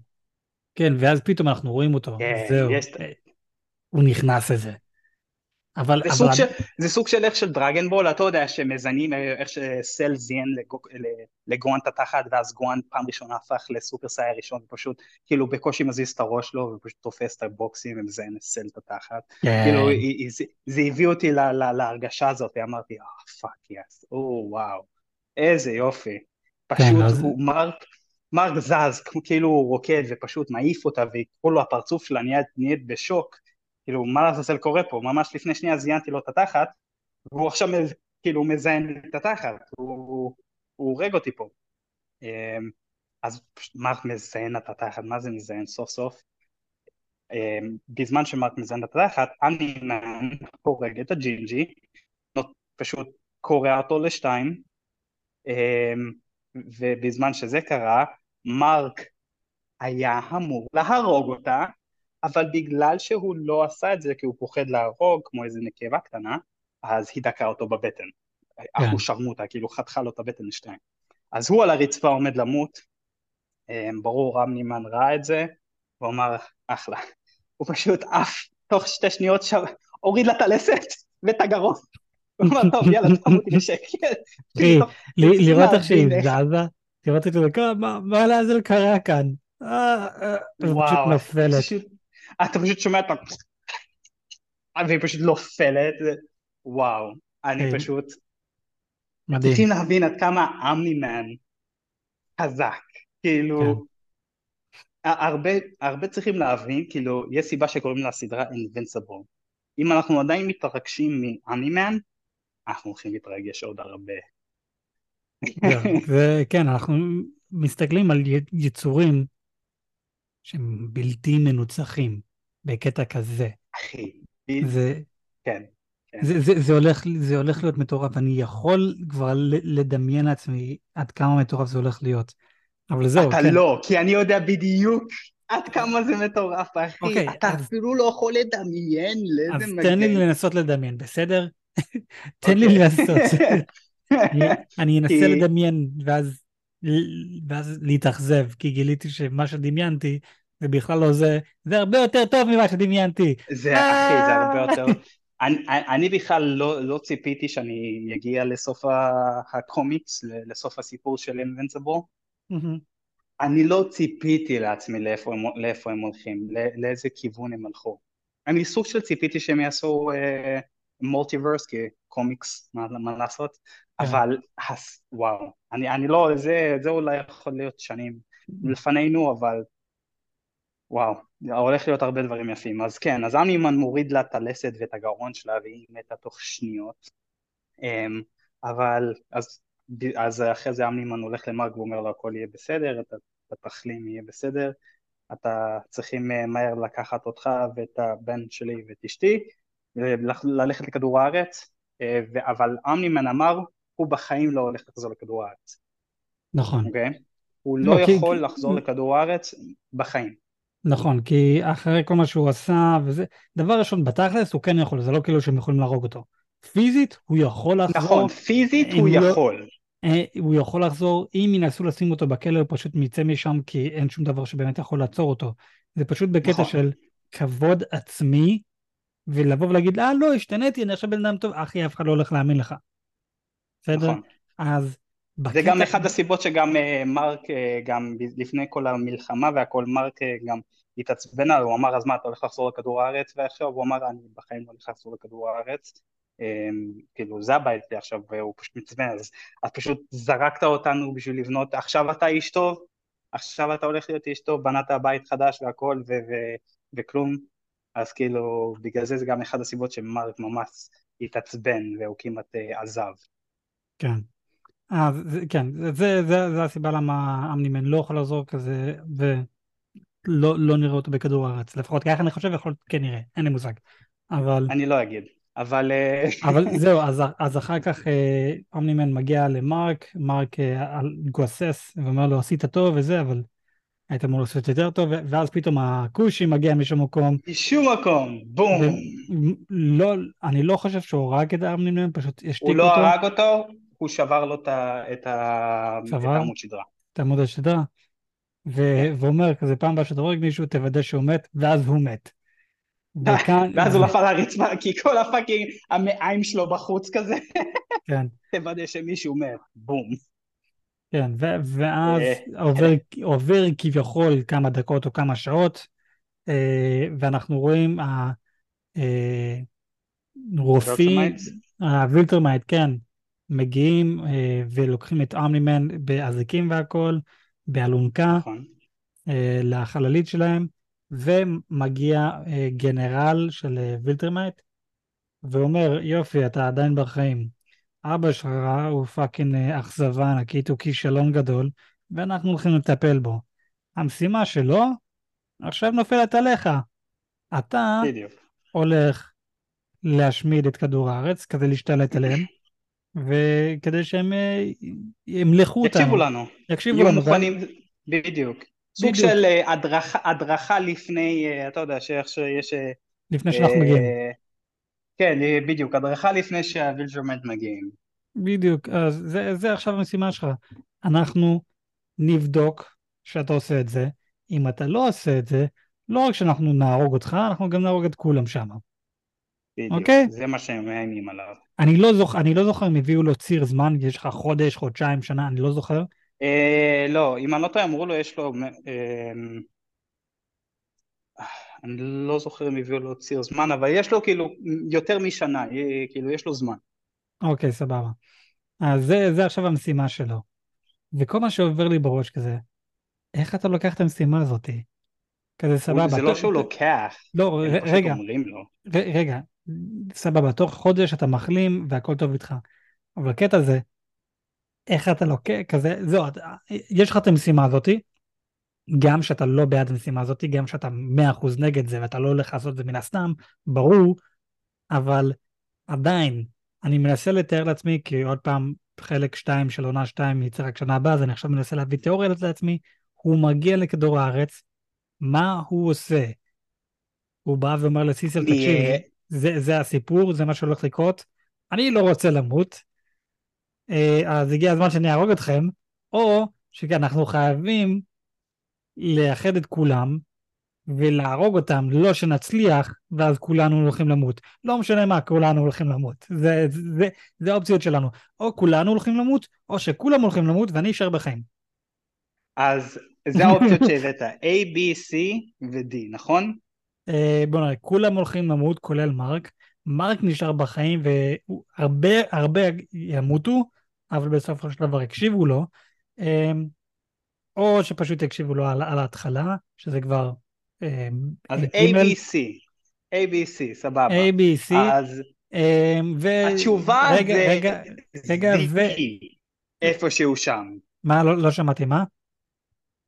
כן, ואז פתאום אנחנו רואים אותו, כן, זהו, יש... הוא נכנס לזה. אבל... זה, אבל... סוג של, זה סוג של איך של דרגנבול, אתה יודע שמזנים איך שסל זיין לגוהאן את התחת ואז גוהאן פעם ראשונה הפך לסופר סאי הראשון ופשוט כאילו בקושי מזיז את הראש לו ופשוט תופס את הבוקסים ומזיין את סל את התחת. כן. כאילו זה, זה הביא אותי לה, לה, להרגשה הזאת, אמרתי אה fuck yes, או וואו, איזה יופי. פשוט כן, אז... הוא מרק, מרק זז, כאילו הוא רוקד ופשוט מעיף אותה וכל הפרצוף שלה נהיית בשוק. כאילו, מה לעזאזל קורה פה? ממש לפני שנייה זיינתי לו את התחת, והוא עכשיו כאילו מזיין את התחת, הוא, הוא הורג אותי פה. אמ, אז מרק מזיין את התחת, מה זה מזיין סוף סוף? אמ, בזמן שמרק מזיין את התחת, אני הורג את הג'ינג'י, פשוט קורע אותו לשתיים, אמ, ובזמן שזה קרה, מרק היה אמור להרוג אותה, אבל בגלל שהוא לא עשה את זה כי הוא פוחד להרוג כמו איזה נקבה קטנה, אז היא דקה אותו בבטן. כן. אחו שרמוטה, כאילו חתכה לו את הבטן לשתיים. אז הוא על הרצפה עומד למות, אמ, ברור רם נימן ראה את זה, הוא אמר אחלה. הוא פשוט עף תוך שתי שניות שם, הוריד לה את הלסת ואת הגרון. הוא אמר טוב יאללה תמותי בשקט. ל- לראות איך שהיא זזה, לראות את זה, מה- לעזל קרה כאן? אה, אה, היא פשוט וואו, נופלת. פשוט- אתה פשוט שומע את ה... והיא פשוט נופלת, וואו, אני כן. פשוט... מדהים. צריכים להבין עד כמה אמנימן חזק, כאילו... כן. הרבה, הרבה צריכים להבין, כאילו, יש סיבה שקוראים לסדרה Invincible. אם אנחנו עדיין מתרגשים מאנימן, אנחנו הולכים להתרגש עוד הרבה. וכן, אנחנו מסתכלים על יצורים שהם בלתי מנוצחים בקטע כזה. אחי, זה, כן. כן. זה, זה, זה, הולך, זה הולך להיות מטורף, אני יכול כבר לדמיין לעצמי עד כמה מטורף זה הולך להיות. אבל זהו, אתה כן. לא, כי אני יודע בדיוק עד כמה זה מטורף, אחי. אוקיי, אתה אז- אפילו לא יכול לדמיין אז לאיזה תן לי מגן. לנסות לדמיין, בסדר? תן לי אוקיי. לנסות. אני, אני אנסה לדמיין ואז, ואז להתאכזב, כי גיליתי שמה שדמיינתי זה בכלל לא זה, זה הרבה יותר טוב ממה שדמיינתי. זה, אחי, זה הרבה יותר... אני, אני בכלל לא, לא ציפיתי שאני אגיע לסוף הקומיקס, לסוף הסיפור של. מהמם. אני לא ציפיתי לעצמי לאיפה הם, לאיפה הם הולכים, לא- לאיזה כיוון הם הלכו. אני סוג של ציפיתי שהם יעשו מולטיברס כקומיקס, מה, מה לעשות. אבל הס, וואו, אני, אני לא, זה, זה אולי יכול להיות שנים לפנינו, אבל וואו, הולך להיות הרבה דברים יפים. אז כן, אז אמימן מוריד לה את הלסת ואת הגרון שלה והיא מתה תוך שניות. אמ, אבל אז, אז אחרי זה אמנימן הולך למרק ואומר לו הכל יהיה בסדר, אתה, אתה תחלים יהיה בסדר, אתה צריכים אה, מהר לקחת אותך ואת הבן שלי ואת אשתי, ולח- ללכת לכדור הארץ, אה, אבל אמנימן אמר, הוא בחיים לא הולך לחזור לכדור הארץ, נכון, אוקיי? הוא לא, לא יכול כי- לחזור לכדור הארץ בחיים. נכון, כי אחרי כל מה שהוא עשה וזה, דבר ראשון, בתכלס הוא כן יכול, זה לא כאילו שהם יכולים להרוג אותו. פיזית הוא יכול לחזור, נכון, פיזית הוא לא- יכול. אה, הוא יכול לחזור, אם ינסו לשים אותו בכלא הוא פשוט יצא משם כי אין שום דבר שבאמת יכול לעצור אותו. זה פשוט בקטע נכון. של כבוד עצמי, ולבוא ולהגיד, אה לא, השתניתי, אני עכשיו בן אדם טוב, אחי, אף אחד לא הולך להאמין לך. בסדר? נכון. אז זה בקטע... גם אחד הסיבות שגם אה, מרק, אה, גם לפני כל המלחמה והכל, מרק אה, גם התעצבן עליו, הוא אמר, אז מה, אתה הולך לחזור לכדור הארץ? ועכשיו הוא אמר, אני בחיים לא הולך לחזור לכדור הארץ. אה, כאילו, זה הבית שלי עכשיו, והוא פשוט מתעצבן, אז את פשוט זרקת אותנו בשביל לבנות, עכשיו אתה איש טוב, עכשיו אתה הולך להיות איש טוב, בנת בית חדש והכל, ו- ו- וכלום. אז כאילו, בגלל זה זה גם אחד הסיבות שמרק ממש התעצבן והוא כמעט עזב. כן. אה, זה, כן, זה, זה, זה, הסיבה למה אמנימן לא יכול לחזור כזה, ולא לא נראה אותו בכדור הארץ. לפחות ככה אני חושב, יכול להיות כן נראה, אין לי מושג. אבל, אני לא אגיד, אבל... אה, אבל זהו, אז, אז אחר כך אה, אומנימן מגיע למרק, מרק אה, גוסס ואומר לו עשית טוב וזה, אבל היית אמור לעשות יותר טוב, ואז פתאום הכושי מגיע משום מקום. משום מקום, בום. לא, אני לא חושב שהוא הרג את אמנימן, פשוט השתיק הוא אותו, לא הרג אותו, הוא שבר לו את ה- את את? העמוד שדרה. את עמוד השדרה, ו- כן. ואומר כזה פעם הבאה שאתה הורג מישהו תוודא שהוא מת, ואז הוא מת. וכאן, ואז הוא נפל לרצפה, כי כל הפאקינג המעיים שלו בחוץ כזה, כן, תוודא שמישהו מת, בום. כן, ו- ואז אה, עובר, עובר כביכול כמה דקות או כמה שעות, אה, ואנחנו רואים ה- אה, רופאים, ווילטרמייטס? הווילטרמייט, כן, מגיעים אה, ולוקחים את אומנימן באזיקים והכל, באלונקה, נכון. אה, לחללית שלהם, ומגיע אה, גנרל של אה, וילטרמייט, ואומר, יופי, אתה עדיין בחיים. אבא שלך הוא פאקינג אה, אכזבה ענקית, הוא כישלון גדול, ואנחנו הולכים לטפל בו. המשימה שלו עכשיו נופלת עליך. אתה בדיוק. הולך להשמיד את כדור הארץ כדי להשתלט עליהם, וכדי שהם אה, ימלכו אותנו. תקשיבו לנו. יקשיבו יהיו לנו. מוכנים, בדיוק. סוג. של אה, הדרכה, הדרכה לפני, אה, אתה יודע, שאיך שיש... לפני שאנחנו מגיעים. אה, כן, אה, בדיוק, הדרכה לפני שהווילטרומייטס מגיעים. בדיוק, אז זה, זה עכשיו המשימה שלך. אנחנו נבדוק שאתה עושה את זה. אם אתה לא עושה את זה, לא רק שאנחנו נהרוג אותך, אנחנו גם נהרוג את כולם שם. בדיוק, אוקיי. זה מה שהם מאיימים עליו. אני לא, זוכ... אני לא זוכר אם הביאו לו ציר זמן, יש לך חודש, חודשיים, שנה, אני לא זוכר. אה, לא, אם אני לא טועה, אמרו לו, יש לו... אה, אני לא זוכר אם הביאו לו ציר זמן, אבל יש לו כאילו יותר משנה, אה, כאילו יש לו זמן. אוקיי, סבבה. אז זה, זה עכשיו המשימה שלו. וכל מה שעובר לי בראש כזה, איך אתה לוקח את המשימה הזאתי? כזה סבבה. זה לא שהוא לוקח, לא, רגע, רגע, סבבה, תוך חודש אתה מחלים והכל טוב איתך. אבל הקטע זה, איך אתה לוקח, כזה, זהו, יש לך את המשימה הזאתי, גם שאתה לא בעד המשימה הזאתי, גם שאתה 100% נגד זה ואתה לא הולך לעשות את זה מן הסתם, ברור, אבל עדיין, אני מנסה לתאר לעצמי, כי עוד פעם, חלק 2 של עונה 2 יצא רק שנה הבאה, אז אני עכשיו מנסה להביא תיאוריה לעצמי, הוא מגיע לכדור הארץ, מה הוא עושה? הוא בא ואומר לסיסל, אני, תקשיב, אה, זה, זה הסיפור, זה מה שהולך לקרות, אני לא רוצה למות, אה, אז הגיע הזמן שאני אהרוג אתכם, או שאנחנו חייבים לאחד את כולם ולהרוג אותם, לא שנצליח, ואז כולנו הולכים למות. לא משנה מה, כולנו הולכים למות. זה, זה, זה האופציות שלנו. או כולנו הולכים למות, או שכולם הולכים למות ואני אשאר בחיים. אז זה האופציות שהבאת, A, B, C ו-D, נכון? אה, בוא נראה, כולם הולכים למות, כולל מרק. מרק נשאר בחיים והרבה הרבה ימותו, אבל בסופו של דבר הקשיבו לו. אה, או שפשוט יקשיבו לו על, על ההתחלה, שזה כבר אה, אז ג', A, B, C, A, B, C, סבבה. A, B, C, אז ו... התשובה רגע, זה רגע, רגע, ו... איפשהו שם. מה, לא, לא שמעתי, מה?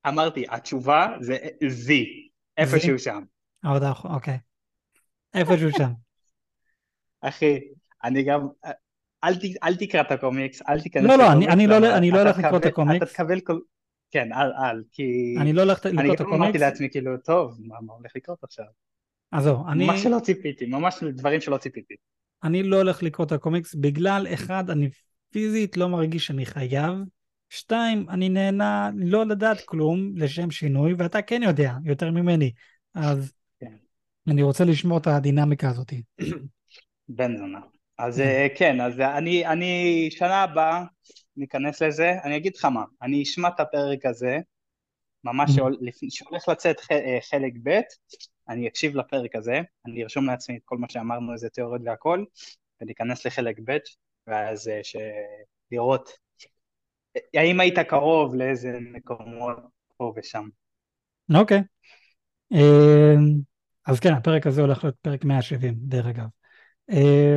אמרתי, התשובה זה Z, איפשהו שם. עוד אח- אוקיי. איפשהו שם. אחי, אני גם... אל, ת, אל תקרא את הקומיקס, אל תיכנס לא, לא, אני- אני לא- אני לא הולך לקרוא את הקומיקס. אתה תקבל כל... כן, אל, אל, כי... אני לא הולך אני לקרוא את גם אמרתי הקומיקס. לעצמי, כאילו, טוב, מה, מה הולך לקרות עכשיו? אז זהו, אני, מה שלא ציפיתי, ממש דברים שלא ציפיתי. אני לא הולך לקרוא את הקומיקס בגלל, אחד, אני פיזית לא מרגיש שאני חייב. שתיים, אני נהנה לא לדעת כלום לשם שינוי, ואתה כן יודע יותר ממני. אז. אני רוצה לשמור את הדינמיקה הזאת. בן זונה. אז כן. אה, כן, אז אני, אני שנה הבאה ניכנס לזה, אני אגיד לך מה, אני אשמע את הפרק הזה, ממש Mhm. לפני- שהולך לצאת אה, חלק ב', אני אקשיב לפרק הזה, אני ארשום לעצמי את כל מה שאמרנו, איזה תיאוריות והכל, וניכנס לחלק ב', ואז אה, ש... לראות אה, האם היית קרוב לאיזה מקומות פה ושם. אוקיי. אה, אז כן, הפרק הזה הולך להיות פרק 170, דרך אגב. אה,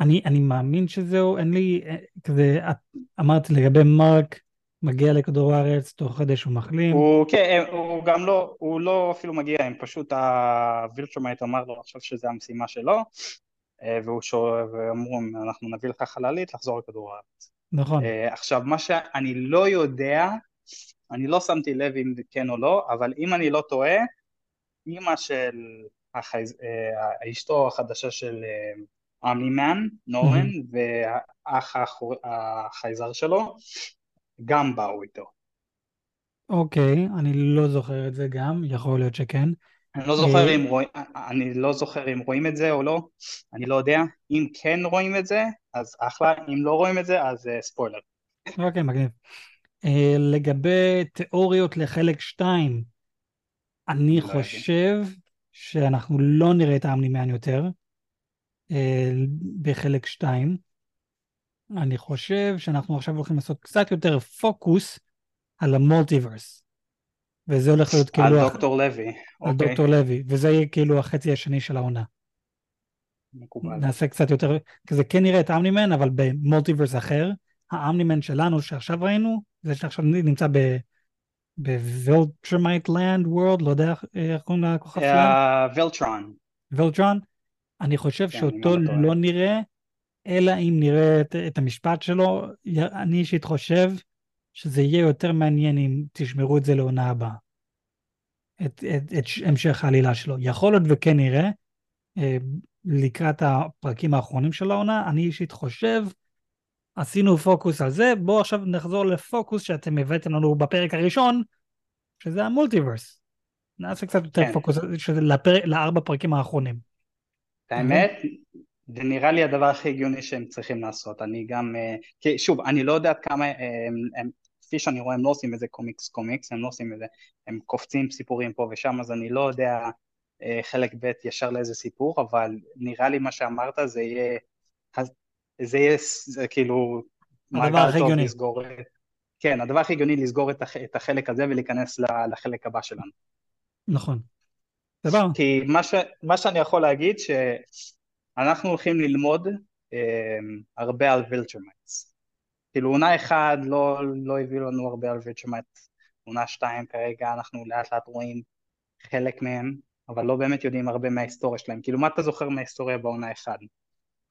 אני, אני מאמין שזהו, אין לי, אה, כזה, את- אמרתי לגבי מרק, מגיע לכדור הארץ, תוך חודש הוא מחלים. הוא, כן, הוא גם לא, הוא לא אפילו מגיע, הם פשוט, הווירטשומייט אמר לו עכשיו שזה המשימה שלו, אה, והוא שואל, ואמרו, אנחנו נביא לך חללית לחזור לכדור הארץ. נכון. אה, עכשיו, מה שאני לא יודע, אני לא שמתי לב אם כן או לא, אבל אם אני לא טועה, אימא של החייז... אה, אשתו החדשה של אה, אמני-מן, נורן, והאח האחור- החייזר שלו, גם באו איתו. אוקיי, אני לא זוכר את זה גם, יכול להיות שכן. אני לא זוכר אה, אם רואים, אני לא זוכר אם רואים את זה או לא, אני לא יודע. אם כן רואים את זה, אז אחלה, אם לא רואים את זה, אז אה, ספוילר. אוקיי, מגניב. אה, לגבי תיאוריות לחלק 2, אני לא. חושב שאנחנו לא נראה את האמנימן יותר אה, בחלק 2. אני חושב שאנחנו עכשיו הולכים לעשות קצת יותר פוקוס על ה multiverse. וזה הולך להיות על כאילו... הח- דוקטור לוי, על אוקיי, דוקטור לוי, וזה יהיה כאילו החצי השני של העונה. מקובל. נעשה קצת יותר, כזה כן נראה את ה Omni-Man, אבל ב multiverse אחר. ה Omni-Man שלנו שעכשיו ראינו, זה שעכשיו נמצא ב... ב Viltrumite land world, לא יודע איך- קוראים לכוכב שלהם, אה, וילטרום, וילטרום. אני חושב כן, שאותו אני לא. לא נראה, אלא אם נראה את, את המשפט שלו. אני אישית חושב שזה יהיה יותר מעניין אם תשמרו את זה לעונה הבאה. את, את, את המשך העלילה שלו. יכול להיות וכן נראה, אה, לקראת הפרקים האחרונים של העונה, אני אישית חושב, עשינו פוקוס על זה, בואו עכשיו נחזור לפוקוס שאתם הבאתם לנו בפרק הראשון, שזה המולטיברס. נעשה קצת יותר כן. פוקוס, לפר... לארבע פרקים האחרונים. האמת, זה נראה לי הדבר הכי הגיוני שהם צריכים לעשות. אני גם, אה, כי שוב, אני לא יודע כמה, הם, הם, כפי שאני רואה, הם לא עושים איזה קומיקס קומיקס, הם לא עושים איזה, הם קופצים סיפורים פה ושם, אז אני לא יודע אה, חלק ב' ישר לאיזה סיפור, אבל נראה לי מה שאמרת זה יהיה, זה יהיה זה כאילו, הדבר הכי הגיוני. לסגור, כן, הדבר הכי הגיוני לסגור את החלק הזה ולהיכנס לחלק הבא שלנו. נכון. דבר. כי מה, ש, מה שאני יכול להגיד, שאנחנו הולכים ללמוד אה, הרבה על Viltrumites. כאילו עונה אחד לא, לא הביאו לנו הרבה על Viltrumites, עונה שתיים כרגע אנחנו לאט לאט רואים חלק מהם, אבל לא באמת יודעים הרבה מההיסטוריה שלהם. כאילו מה אתה זוכר מההיסטוריה בעונה אחד?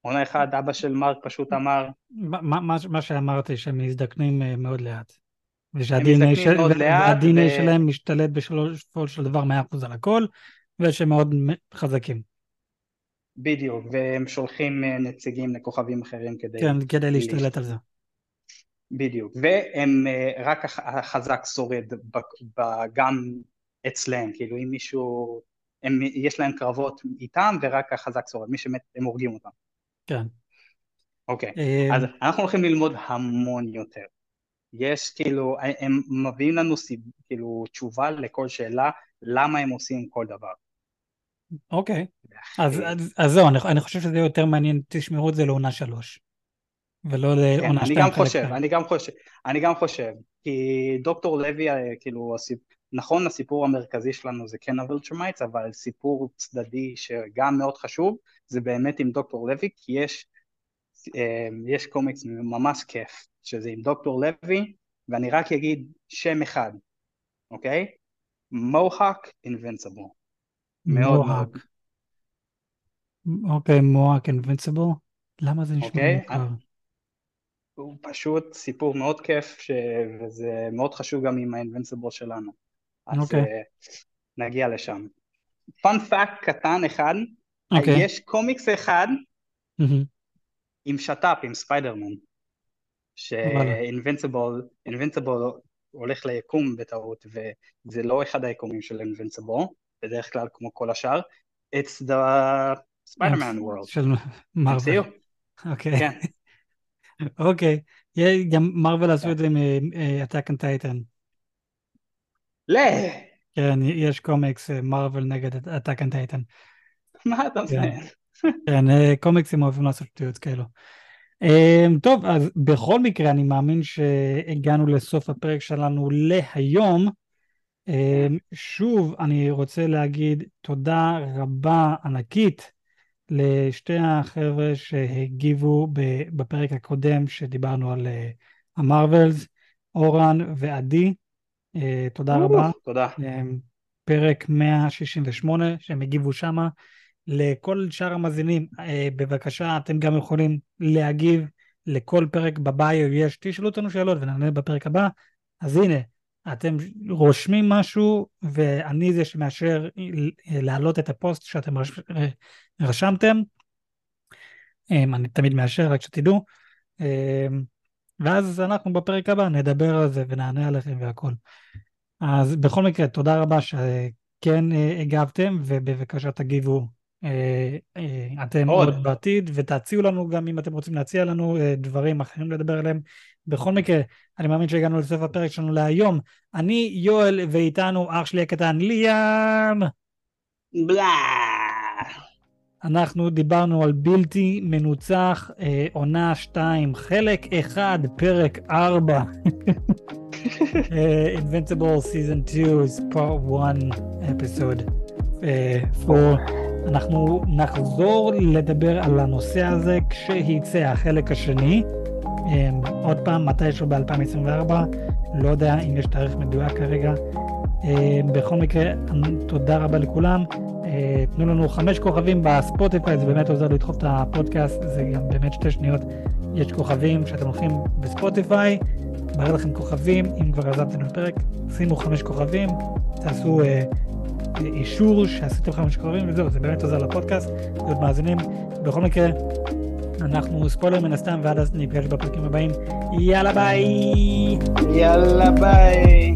עונה אחד אבא של מרק פשוט אמר... מה, מה, מה שאמרתי שהם מזדקנים אה, מאוד לאט. ושהדנ"א של... ו... שלהם משתלט בשלושו של דבר 100% על הכל, ושהם מאוד חזקים. בדיוק, והם שולחים אה, נציגים לכוכבים אחרים כדי... כן, כדי להשתלט על זה. בדיוק, והם אה, רק החזק שורד גם אצלם, כאילו אם מישהו, הם, יש להם קרבות איתם ורק החזק שורד, מי שמת הם הורגים אותם. כן. אוקיי, אז אנחנו הולכים ללמוד המון יותר. יש כאילו, הם מביאים לנו כאילו תשובה לכל שאלה, למה הם עושים כל דבר. אוקיי, אז, אז, אז זהו, אני, אני חושב שזה יותר מעניין, תשמרו את זה לעונה שלוש. ולא כן, לעונה שתיים. אני גם חושב, אני גם חושב, אני גם חושב, כי דוקטור לוי, אה, כאילו, הסיפ... נכון הסיפור המרכזי שלנו זה כן ה Viltrumites, אבל סיפור צדדי שגם מאוד חשוב, זה באמת עם דוקטור לוי, כי יש, אה, יש קומיקס ממש כיף, שזה עם דוקטור לוי, ואני רק אגיד שם אחד, אוקיי? מוהאק אינבנסיבל. מאוד מאוד. אוקיי, מוהאק אינבנסיבל? למה זה נשמע אוקיי? מוכר? הוא פשוט סיפור מאוד כיף, ש... וזה מאוד חשוב גם עם האינבנסיבל שלנו. אז אוקיי. uh, נגיע לשם. fun fact קטן אחד, אוקיי. יש קומיקס אחד mm-hmm. עם שת"פ, עם ספיידרמן. ש Invincible, Invincible הולך ליקום בטעות, וזה לא אחד היקומים של Invincible, בדרך כלל כמו כל השאר, it's the Spider-Man world. של Marvel. אוקיי. כן. אוקיי, גם Marvel עשו את זה עם Attack on Titan. לא. כן, יש קומיקס Marvel נגד Attack on Titan. מה אתה עושה? כן, אה, קומיקסים אוהבים לעשות שטויות כאלו. אמ, טוב, אז בכל מקרה, אני מאמין שהגענו לסוף הפרק שלנו להיום. אמ, שוב, אני רוצה להגיד תודה רבה ענקית לשתי החבר'ה שהגיבו בפרק הקודם שדיברנו על אה, המרווילס, אורן ועדי. אה, תודה רבה. תודה. אמ, פרק 168 שהם הגיבו שמה. לכל שאר המאזינים, אה, בבקשה, אתם גם יכולים להגיב לכל פרק בביו, יש, תשאלו אותנו שאלות ונענה בפרק הבא. אז הנה, אתם רושמים משהו, ואני זה שמאשר להעלות את הפוסט שאתם רש... רשמתם. אמ, אני תמיד מאשר, רק שתדעו. ואז אנחנו בפרק הבא נדבר על זה ונענה עליכם והכל. אז בכל מקרה, תודה רבה שכן אה, הגבתם, ובבקשה תגיבו אה, אה, אתם עוד. עוד בעתיד, ותציעו לנו גם אם אתם רוצים להציע לנו דברים אחרים לדבר עליהם. בכל מקרה, אני מאמין שהגענו לסוף הפרק שלנו להיום. אני יואל, ואיתנו אח שלי הקטן ליאם. בלה. אנחנו דיברנו על בלתי מנוצח, אה, עונה 2, חלק 1, פרק 4. uh, Invincible Season 2 is part 1 episode uh, 4. אנחנו נחזור לדבר על הנושא הזה כשייצא החלק השני. אמ, עוד פעם, מתישהו ב-2024, לא יודע אם יש תאריך מדויק כרגע. אמ, בכל מקרה, תודה רבה לכולם. אה, תנו לנו חמש כוכבים בספוטיפיי, זה באמת עוזר לדחוף את הפודקאסט, זה גם באמת שתי שניות. יש כוכבים שאתם הולכים בספוטיפיי, מראה לכם כוכבים, אם כבר עזבתם את הפרק, שימו חמש כוכבים, תעשו אה, אישור שעשיתם חמש כוכבים וזהו, זה באמת עוזר לפודקאסט, להיות מאזינים. בכל מקרה, אנחנו ספוילר מן הסתם, ועד אז נפגש בפרקים הבאים. יאללה ביי! יאללה ביי!